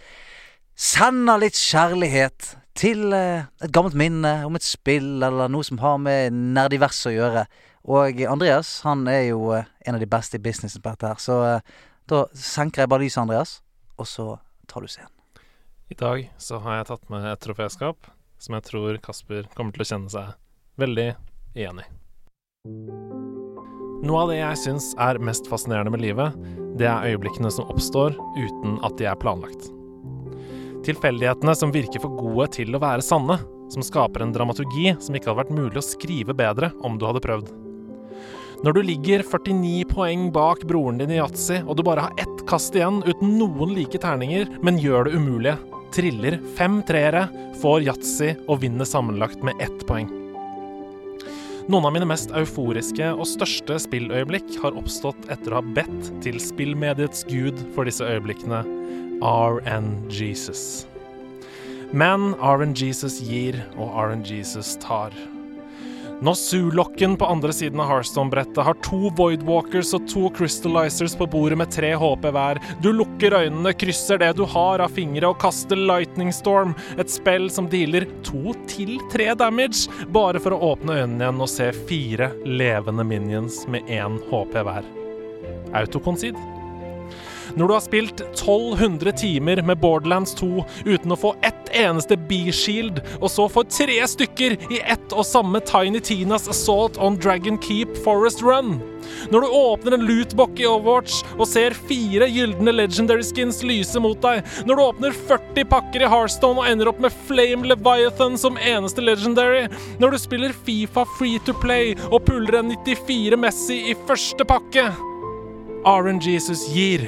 A: sender litt kjærlighet til uh, et gammelt minne om et spill eller noe som har med nerdivers å gjøre. Og Andreas han er jo en av de beste i businessen på dette her, så da senker jeg bare lyset, Andreas, og så tar du scenen.
B: I dag så har jeg tatt med et troféskap som jeg tror Kasper kommer til å kjenne seg veldig igjen i. Noe av det jeg syns er mest fascinerende med livet, det er øyeblikkene som oppstår uten at de er planlagt. Tilfeldighetene som virker for gode til å være sanne, som skaper en dramaturgi som ikke hadde vært mulig å skrive bedre om du hadde prøvd. Når du ligger 49 poeng bak broren din i yatzy, og du bare har ett kast igjen uten noen like terninger, men gjør det umulige, triller fem treere, får yatzy og vinner sammenlagt med ett poeng. Noen av mine mest euforiske og største spilløyeblikk har oppstått etter å ha bedt til spillmediets gud for disse øyeblikkene, RN Jesus. Men RN Jesus gir, og RN Jesus tar. Når Zulocken på andre siden av Hearthstone-brettet har to Voidwalkers og to Crystallizers på bordet med tre HP hver, du lukker øynene, krysser det du har av fingre og kaster Lightning Storm, et spill som dealer to til tre damage, bare for å åpne øynene igjen og se fire levende minions med én HP hver. Autoconcede. Når du har spilt 1200 timer med Borderlands 2 uten å få ett eneste B-shield, og så får tre stykker i ett og samme Tiny Tinas Assault on Dragon Keep Forest Run. Når du åpner en lootbock i Overwatch og ser fire gylne legendary skins lyse mot deg. Når du åpner 40 pakker i Hearthstone og ender opp med Flame Leviathan som eneste legendary. Når du spiller Fifa free to play og puller en 94 Messi i første pakke. RNGesus gir,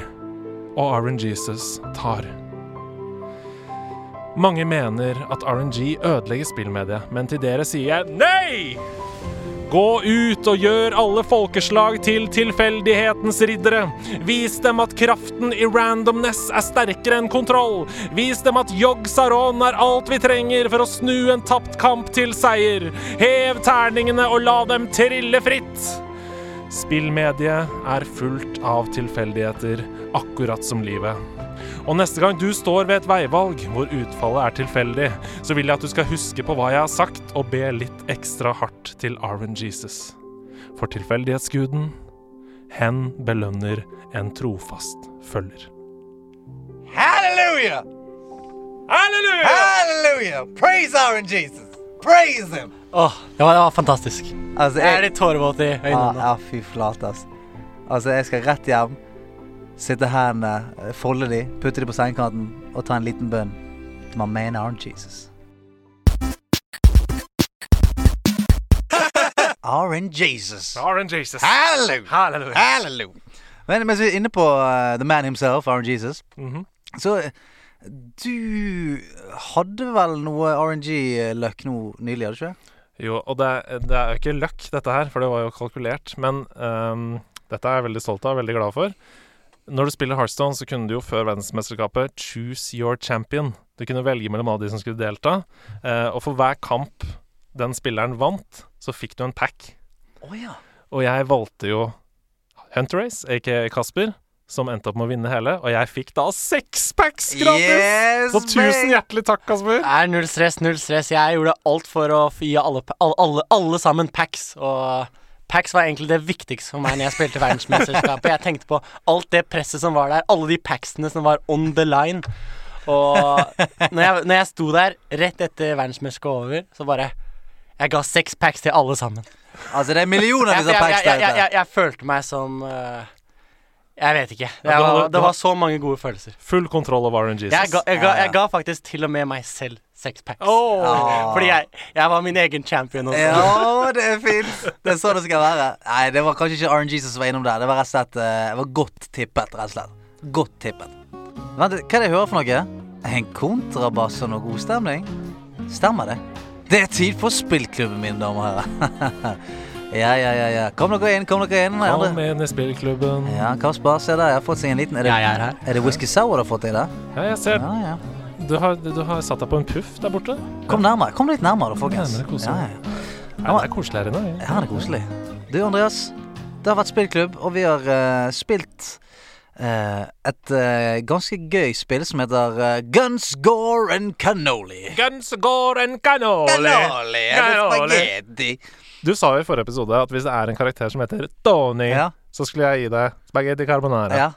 B: og RN Jesus tar. Mange mener at RNG ødelegger spillmediet, men til dere sier jeg nei! Gå ut og gjør alle folkeslag til tilfeldighetens riddere. Vis dem at kraften i randomness er sterkere enn kontroll. Vis dem at Yogg Saron er alt vi trenger for å snu en tapt kamp til seier. Hev terningene og la dem trille fritt. Spillmediet er fullt av tilfeldigheter, akkurat som livet. Og neste gang du står ved et veivalg hvor utfallet er tilfeldig, så vil jeg at du skal huske på hva jeg har sagt, og be litt ekstra hardt til Arven Jesus. For tilfeldighetsguden, hen belønner en trofast følger.
A: Halleluja!
B: Halleluja!
A: Halleluja! Praise our Jesus! Praise him!
C: Åh, det var, det var fantastisk.
A: Altså,
C: Jeg er litt tårevåt i
A: øynene.
C: øynene.
A: ja, fy flate, altså. Altså, jeg skal rett hjem, sitte hendene, folde de, putte de på sengekanten og ta en liten bønn my man Arn Jesus. Arn Jesus.
B: Arven Jesus.
A: Halleluja!
B: Halleluja.
A: Halleluja! Men mens vi er inne på uh, the man himself, Arn Jesus,
B: Mhm.
A: så eh, du hadde vel noe RNG-løkk nå nylig, hadde du ikke?
B: Jo, og det, det er jo ikke løkk, dette her, for det var jo kalkulert. Men um, dette er jeg veldig stolt av, veldig glad for. Når du spiller Hearthstone, så kunne du jo før verdensmesterskapet choose your champion. Du kunne velge mellom alle de som skulle delta. eh, og for hver kamp den spilleren vant, så fikk du en pack.
A: Oh, ja.
B: Og jeg valgte jo Hunter Race, aka Kasper, som endte opp med å vinne hele. Og jeg fikk da seks packs gratis!
A: Yes,
B: så tusen hjertelig takk, Kasper.
C: Er null stress, null stress. Jeg gjorde alt for å gi alle, alle, alle, alle sammen packs. Og packs var egentlig det viktigste for meg når jeg spilte verdensmesterskapet. Jeg tenkte på alt det presset som var der, alle de packsene som var on the line. Og når jeg, når jeg sto der rett etter verdensmesterskapet over, så bare Jeg ga seks packs til alle sammen.
A: Altså, det er millioner av
C: disse
A: packs der
C: jeg, jeg, jeg følte meg som eh, Jeg vet ikke. Det
B: Ja,
C: var,
B: hadde-
C: det var så mange gode følelser.
B: Full kontroll over RNGs.
C: Jeg ga, jeg, ga, jeg ga faktisk til og med meg selv seks packs.
A: Ah.
C: Fordi jeg, jeg var min egen champion også.
A: Ja, det er fint. Det er sånn det skal være. Nei, det var kanskje ikke RNG som var innom der. Det var rett og slett uh, var godt tippet, rett og slett. Godt tippet. Vent, hva er det jeg hører for noe? En kontrabass og noe god stemning? Stemmer det? Det er tid for spillklubben, mine damer og herrer. ja, ja, ja, ja. Kom dere inn, kom dere inn.
B: Kom med inn i spillklubben.
A: Ja, Kasper, er der. Jeg har fått seg en liten Er det,
C: Jeg er her.
A: er det whisky sour du har fått deg der?
B: Ja, jeg ser
A: Ja, ja.
B: du har, du har satt deg på en puff der borte.
A: Kom nærmere. Kom litt nærmere, folkens.
B: Nærmere, koselig.
A: Ja,
B: ja,
A: ja.
B: Nei, det er koselig her inne.
A: Ja, det er koselig. Du, Andreas. Det har vært spillklubb, og vi har uh, spilt Uh, et uh, ganske gøy spill som heter uh, Guns, Gore and Cannoli.
B: Guns, gore and cannoli.
A: Cannoli, det
B: Cannoli. Du sa jo i forrige episode at hvis det er en karakter som heter Tony,
A: Ja,
B: så skulle jeg gi deg spagetti carbonara.
A: ja.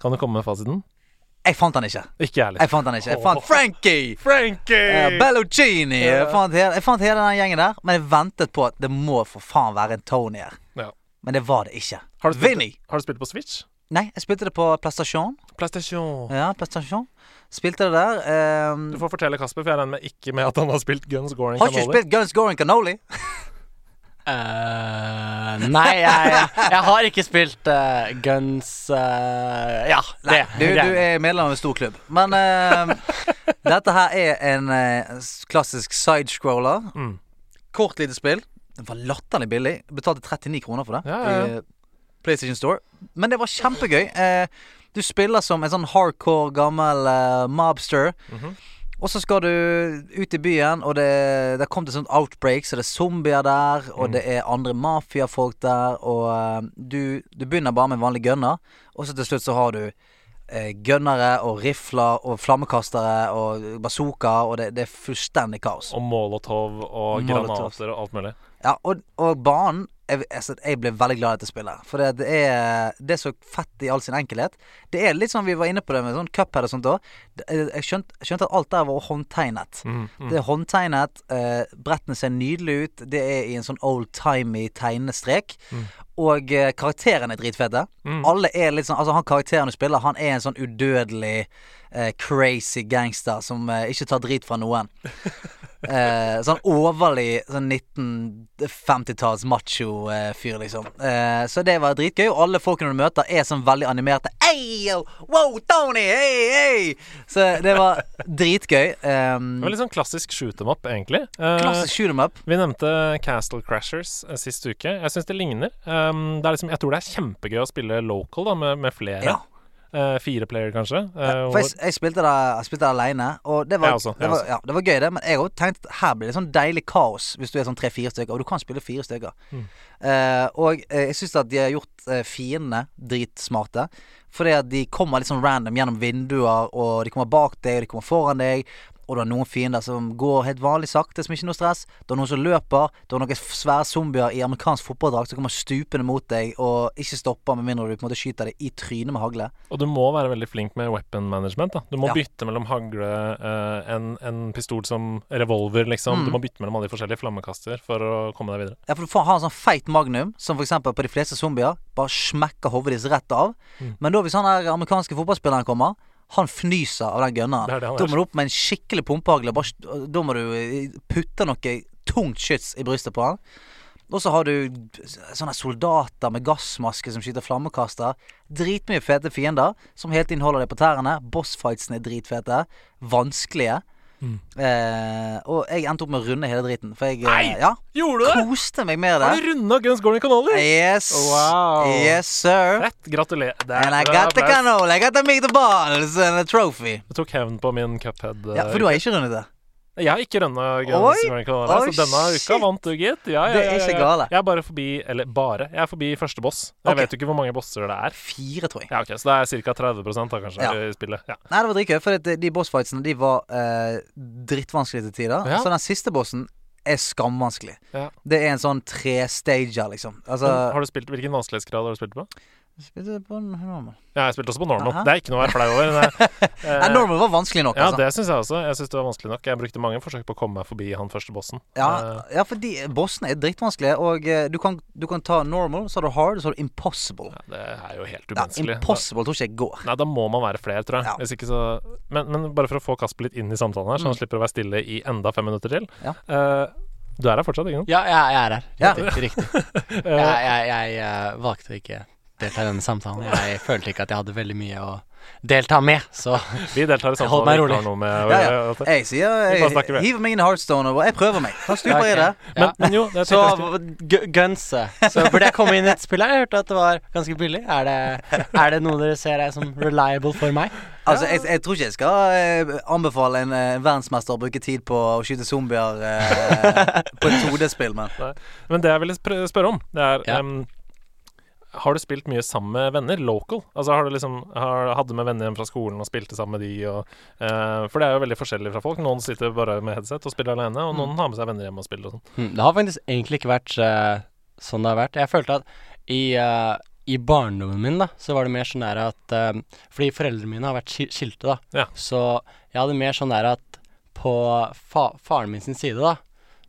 B: Kan du komme med fasiten?
A: Jeg fant han ikke.
B: Ikke jeg.
A: Jeg fant han ikke. Jeg fant Frankie!
B: Frankie!
A: Uh, Belluccini. Jeg fant, hele, jeg fant hele den gjengen der, men jeg ventet på at det må for faen være en Tony her.
B: Ja.
A: Men det var det ikke.
B: Har du spilt,
A: Vinny.
B: Har du spilt på Switch?
A: Nei, jeg spilte det på PlayStation.
B: PlayStation.
A: Ja, PlayStation. Spilte det der. Um,
B: Du får fortelle Kasper, for jeg regner med ikke med at han har spilt Guns, Goring Canoli.
A: har ikke spilt Guns, Goring and
C: Eh, nei, jeg, jeg, har ikke spilt uh, Guns uh, Ja, det.
A: Du, du er medlem av en stor klubb. Men eh, dette her er en klassisk sidescroller.
B: Mm.
A: Kort lite spill. Den var latterlig billig. Betalte 39 kroner for det
B: Ja, ja, ja.
A: i PlayStation Store. Men det var kjempegøy. Eh, du spiller som en sånn hardcore gammel mobster.
B: Mhm.
A: Og så skal du ut i byen, og det, det kom til sånn outbreak, så det er zombier der, og det er andre mafiafolk der, og eh, du, du begynner bare med vanlig gunner, og så til slutt så har du eh, gunnere og rifler og flammekastere og bazooka, og det, det er fullstendig kaos.
B: Og molotov og
A: Molotov.
B: granater og alt mulig.
A: Ja, og, og banen jeg, altså, jeg ble veldig glad i dette spillet. For det, det, er, det er så fett i all sin enkelhet. Det er litt sånn vi var inne på det med sånn cuphead og sånt òg. Jeg skjønte, skjønte at alt der var håndtegnet.
B: Mm, mm.
A: Det er håndtegnet. Eh, brettene ser nydelige ut. Det er i en sånn old-timey tegnestrek.
B: Mm.
A: Og eh, karakterene er dritfete.
B: Mm.
A: Alle er litt sånn Altså, han karakteren du spiller, han er en sånn udødelig eh, crazy gangster som eh, ikke tar drit fra noen. Eh, sånn overlig sånn 1950-talls macho-fyr, liksom. Eh, så det var dritgøy. Og alle folkene du møter, er sånn veldig animerte. Hey, yo, wow, Tony! Hey, hey! Så det var dritgøy. Um,
B: Det var litt sånn klassisk shoot em up, egentlig. Eh,
A: klassisk shoot 'em up.
B: Vi nevnte Castle Crashers eh, sist uke. Jeg syns det ligner. Um, det liksom, jeg tror det er kjempegøy å spille local da, med, med flere.
A: Ja.
B: Eh, fire player, kanskje. Ja,
A: For jeg, jeg spilte det Jeg spilte det aleine, og det var,
B: også,
A: det, var, ja, det var gøy, det. Men jeg har også tenkt at her blir det sånn deilig kaos hvis du er sånn tre-fire stykker. Og du kan spille fire stykker.
B: Mm.
A: Uh, og eh, jeg syns at de har gjort uh, fiendene dritsmarte. Fordi at de kommer litt sånn random gjennom vinduer, og de kommer bak deg, og de kommer foran deg. Og du har noen fiender som går helt vanlig sakte, som ikke er noe stress. Du har noen som løper. Du har noen svære zombier i amerikansk fotballdrakt som kommer stupende mot deg og ikke stopper med mindre du på en måte skyter deg i trynet med hagle.
B: Og du må være veldig flink med weapon management. da Du må
A: Ja.
B: bytte mellom hagle, eh, en, en pistol som revolver, liksom.
A: Mm.
B: Du må bytte mellom alle de forskjellige flammekaster for å komme deg videre.
A: Ja, for du får ha en sånn feit magnum, som eksempel på de fleste zombier, bare smekker hodet deres rett av.
B: Mm.
A: Men da hvis han der amerikanske fotballspilleren kommer, han fnyser av den
B: er
A: gunneren. Da må du opp med en skikkelig pumpehagle. Da må du eh, putte noe tungt skyts i brystet på han. Og så har du sånne soldater med gassmaske som skyter flammekaster. Dritmye fete fiender som hele tiden holder deg på tærne. Bossfightsene er dritfete. Vanskelige.
B: Mm.
A: Eh, og jeg endte opp med å runde hele driten. For jeg eh,
B: Nei!
A: ja,
B: Gjorde du det?
A: koste meg med det.
B: Har du runda Guns Gordon Cannoli?
A: Yes.
B: Wow.
A: Yes, sir.
B: Fett. Gratulerer. Det er-
A: And I got the
B: applaus.
A: I got the meat balls and a trophy.
B: Du tok hevn på min cuphead. eh,
A: Ja, for du har ikke rundet det?
B: Jeg har ikke rønna
A: Oi!
B: Gordon så denne uka vant du, gitt. Ja, ja, ja. Jeg er bare forbi Eller bare. Jeg er forbi første boss. Jeg
A: okay.
B: vet jo ikke hvor mange bosser det er.
A: Fire, tror jeg.
B: Ja, ok, Så det er ca. 30 da, kanskje, i spillet. Ja.
A: Nei, det var dritgøy, for de bossfightsene de var eh, drittvanskelige til tider. Så den siste bossen er skamvanskelig. Det er en sånn trestager, liksom. Altså
B: har du spilt, Hvilken vanskelighetsgrad har du spilt på?
A: Spilte på normal.
B: Ja, jeg spilte også på normal.
A: Aha.
B: Det er ikke noe å være flau over. Nei,
A: Nei, normal var vanskelig nok,
B: Ja,
A: altså.
B: det syns jeg også. Jeg syns det var vanskelig nok. Jeg brukte mange forsøk på å komme meg forbi han første bossen.
A: Ja,
B: uh,
A: ja, fordi bossene er dritvanskelige, og eh, du kan, du kan ta normal, så har du hard, så har du impossible.
B: ja, det er jo helt
A: Ja, impossible tror ikke jeg går.
B: Nei, da må man være flere, tror jeg.
A: Ja.
B: Hvis ikke så men, men bare for å få Kasper litt inn i samtalen her, så han
A: Mm.
B: slipper å være stille i enda fem minutter til.
A: Ja.
B: Uh, du er her fortsatt, ikke sant?
C: Ja, jeg, jeg er her.
A: Ja.
C: Riktig. riktig. Jeg, jeg, jeg, eh, valgte ikke delta i denne samtalen. Jeg følte ikke at jeg hadde veldig mye å delta med, så
B: Vi deltar i samtalen
C: meg
B: vi
C: rolig.
B: har noe med
A: Ja, ja.
B: gjøre.
A: Jeg sier
B: med.
A: hiver meg inn i Heartstone og jeg prøver meg. Hva stuper i det.
C: Ja.
B: Men, men jo, det
C: Så gunse. Så burde jeg komme inn i et spill her? Jeg hørte at det var ganske billig. Er det, er det noe dere ser er som reliable for meg?
A: Altså, jeg, jeg tror ikke jeg skal eh, anbefale en eh, verdensmester å bruke tid på å skyte zombier eh, på et 2D-spill, men
B: Men det jeg ville spørre om, det er
C: Ja.
B: Har du spilt mye sammen med venner, local? Altså har du liksom har, Hadde med venner hjem fra skolen og spilte sammen med de og uh, For det er jo veldig forskjellig fra folk. Noen sitter bare med headset og spiller alene, og noen har med seg venner hjem og spiller og sånn.
C: Hmm, Det har faktisk egentlig ikke vært uh, sånn det har vært. Jeg følte at i, uh, i barndommen min, da, så var det mer sånn der at Fordi foreldrene mine har vært skilte, da.
B: Ja.
C: Så jeg hadde mer sånn der at på fa faren min sin side, da,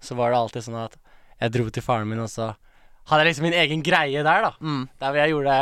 C: så var det alltid sånn at jeg dro til faren min, og så hadde jeg liksom min egen greie der, da.
A: mm.
C: Der hvor jeg gjorde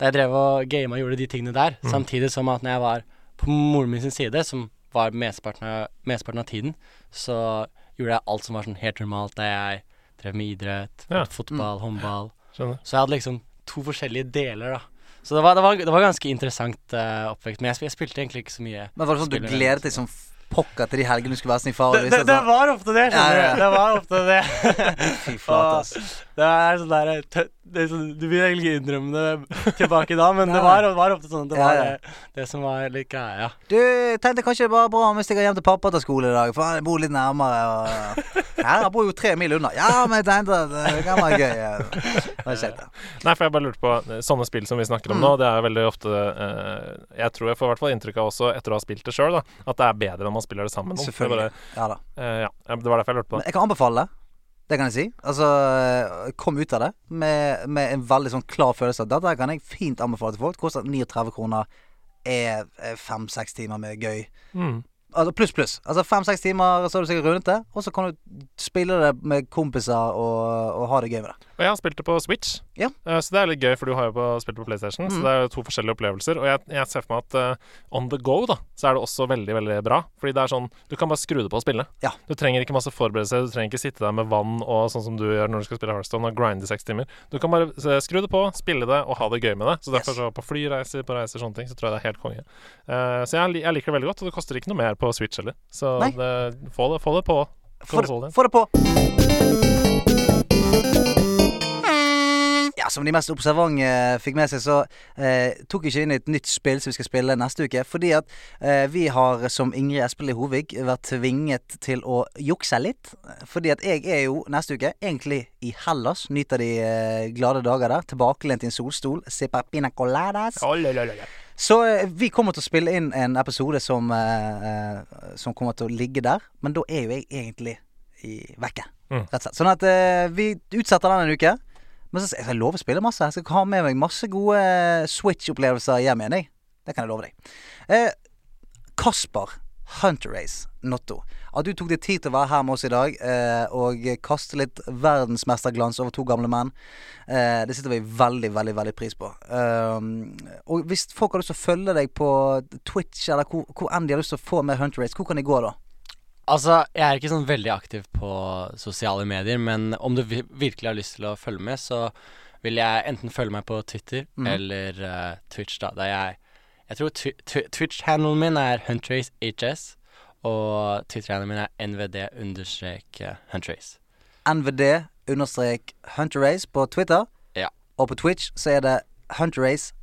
C: Der jeg drev og gama og gjorde de tingene der.
B: Mm.
C: Samtidig som at når jeg var på moren min sin side, som var mesteparten av, mesteparten av tiden, så gjorde jeg alt som var sånn helt normalt, der jeg drev med idrett,
B: Ja.
C: fotball, håndball.
B: Skjønner.
C: Så jeg hadde liksom to forskjellige deler, da. Så det var, det var, det var ganske interessant uh, oppvekst. Men jeg, jeg spilte egentlig ikke så mye.
A: Men var det sånn at du gledet deg som pokker til de helgene du skulle være sniffar?
C: Det, det, det var ofte det, skjønner du. Det var ofte det.
A: Fy flate, ass.
C: Det er sånn der tø det sånn, Du vil egentlig ikke innrømme det tilbake da, men det var, var ofte sånn at det var
A: ja.
C: det, det som var litt greia.
A: Du, tenkte kanskje det var bra om jeg stikker hjem til pappa til skole i dag, for han bor litt nærmere. Og... Ja, han bor jo tre mil unna. Ja, men jeg tenkte at det kan være gøy. ja. Det var kjekt.
B: Nei, for jeg bare lurte på eh, Sånne spill som vi snakker om
A: Mm.
B: nå, det er veldig ofte eh, Jeg tror jeg får i hvert fall inntrykk av også, etter å ha spilt det sjøl, at det er bedre når man spiller det sammen Selvfølgelig. Det,
A: bare, Ja da.
B: eh, ja, ja, det var derfor jeg lurte på det.
A: jeg kan anbefale det. Det kan jeg si. Altså, kom ut av det med, med en veldig sånn klar følelse av dette kan jeg fint anbefale til folk. Koster 39 kroner. Er fem-seks timer med gøy.
B: Mm.
A: Altså pluss, pluss. Altså Fem-seks timer, så har du sikkert rundet det. Og så kan du spille det med kompiser og, og ha det gøy med det.
B: Og jeg har spilt det på Switch,
A: Ja.
B: uh, så det er litt gøy, for du har jo på, spilt på PlayStation. Så
A: Mm.
B: det er jo to forskjellige opplevelser. Og jeg, jeg ser for meg at uh, on the go, da, så er det også veldig, veldig bra. Fordi det er sånn Du kan bare skru det på og spille.
A: Ja.
B: Du trenger ikke masse forberedelser, du trenger ikke sitte der med vann og sånn som du gjør når du skal spille Hearthstone og grinde i seks timer. Du kan bare eh, skru det på, spille det og ha det gøy med det. Så derfor
A: Yes.
B: så på flyreiser, på reiser, sånne ting, så tror jeg det er helt konge. Uh, så jeg, jeg liker det veldig godt, og det koster ikke noe mer på Switch heller. Så det, få, det, få det på.
A: Få det, få det på. Ja, Som de mest observante fikk med seg, så eh, tok ikke inn et nytt spill som vi skal spille neste uke. Fordi at eh, vi har, som Ingrid Espelid Hovig, vært tvinget til å jukse litt. Fordi at jeg er jo neste uke egentlig i Hellas. Nyter de eh, glade dager der. Tilbakelent i en solstol. Sipper pina coladas. Så eh, vi kommer til å spille inn en episode som, eh, eh, som kommer til å ligge der. Men da er jo jeg egentlig i, vekke.
B: Mm.
A: Rett og slett. Sånn at eh, vi utsetter den en uke. Men så jeg skal love å spille masse. Jeg skal ha med meg masse gode eh, Switch-opplevelser hjem igjen. Jeg. Det kan jeg love deg. Eh, Kasper Hunter Race Notto. At du tok deg tid til å være her med oss i dag eh, og kaste litt verdensmesterglans over to gamle menn. Eh, det setter vi veldig, veldig veldig pris på. Um, og hvis folk har lyst til å følge deg på Twitch, eller hvor, hvor enn de har lyst til å få med Hunter Race, hvor kan de gå da?
C: Altså, jeg er ikke sånn veldig aktiv på sosiale medier, men om du virkelig har lyst til å følge med, så vil jeg enten følge meg på Twitter
A: mm.
C: eller uh, Twitch, da. Der jeg Jeg tror twi- twi- Twitch-handelen min er huntracehs, og Twitter-handelen min er nvd understrek eh, huntrace.
A: NVD-Huntrace på Twitter.
C: Ja.
A: Og på Twitch så er det Huntrace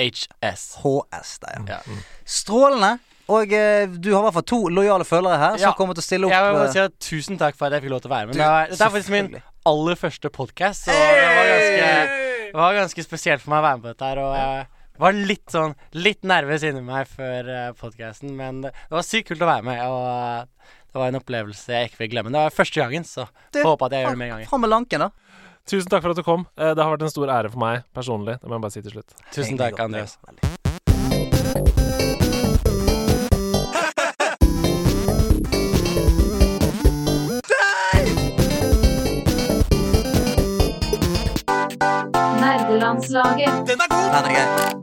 C: HS.
A: HS der, ja.
C: Ja.
A: Strålende. Og eh, du har i hvert fall to lojale følgere her
C: Ja.
A: som kommer til å stille opp.
C: Jeg vil bare
A: eh,
C: si at Tusen takk for at jeg fikk lov til å være med.
A: Du,
C: Det, er, dette er faktisk min
A: selvfølgelig.
C: aller første podkast, så det var, ganske, det var ganske spesielt for meg å være med på dette her. Og jeg var litt sånn Litt nervøs inni meg før uh, podkasten, men det var sykt kult å være med. Og eh, det var en opplevelse jeg ikke vil glemme. Det var første gangen, så
A: Du,
C: håper at jeg gjør det mer ganger.
A: Fram med lanken, da.
B: Tusen takk for at du kom. Eh, det har vært en stor ære for meg personlig. Det må jeg bare si til slutt.
C: Tusen takk, Andreas.
A: veldig.
F: Nerdelandslaget.
A: Den er grei.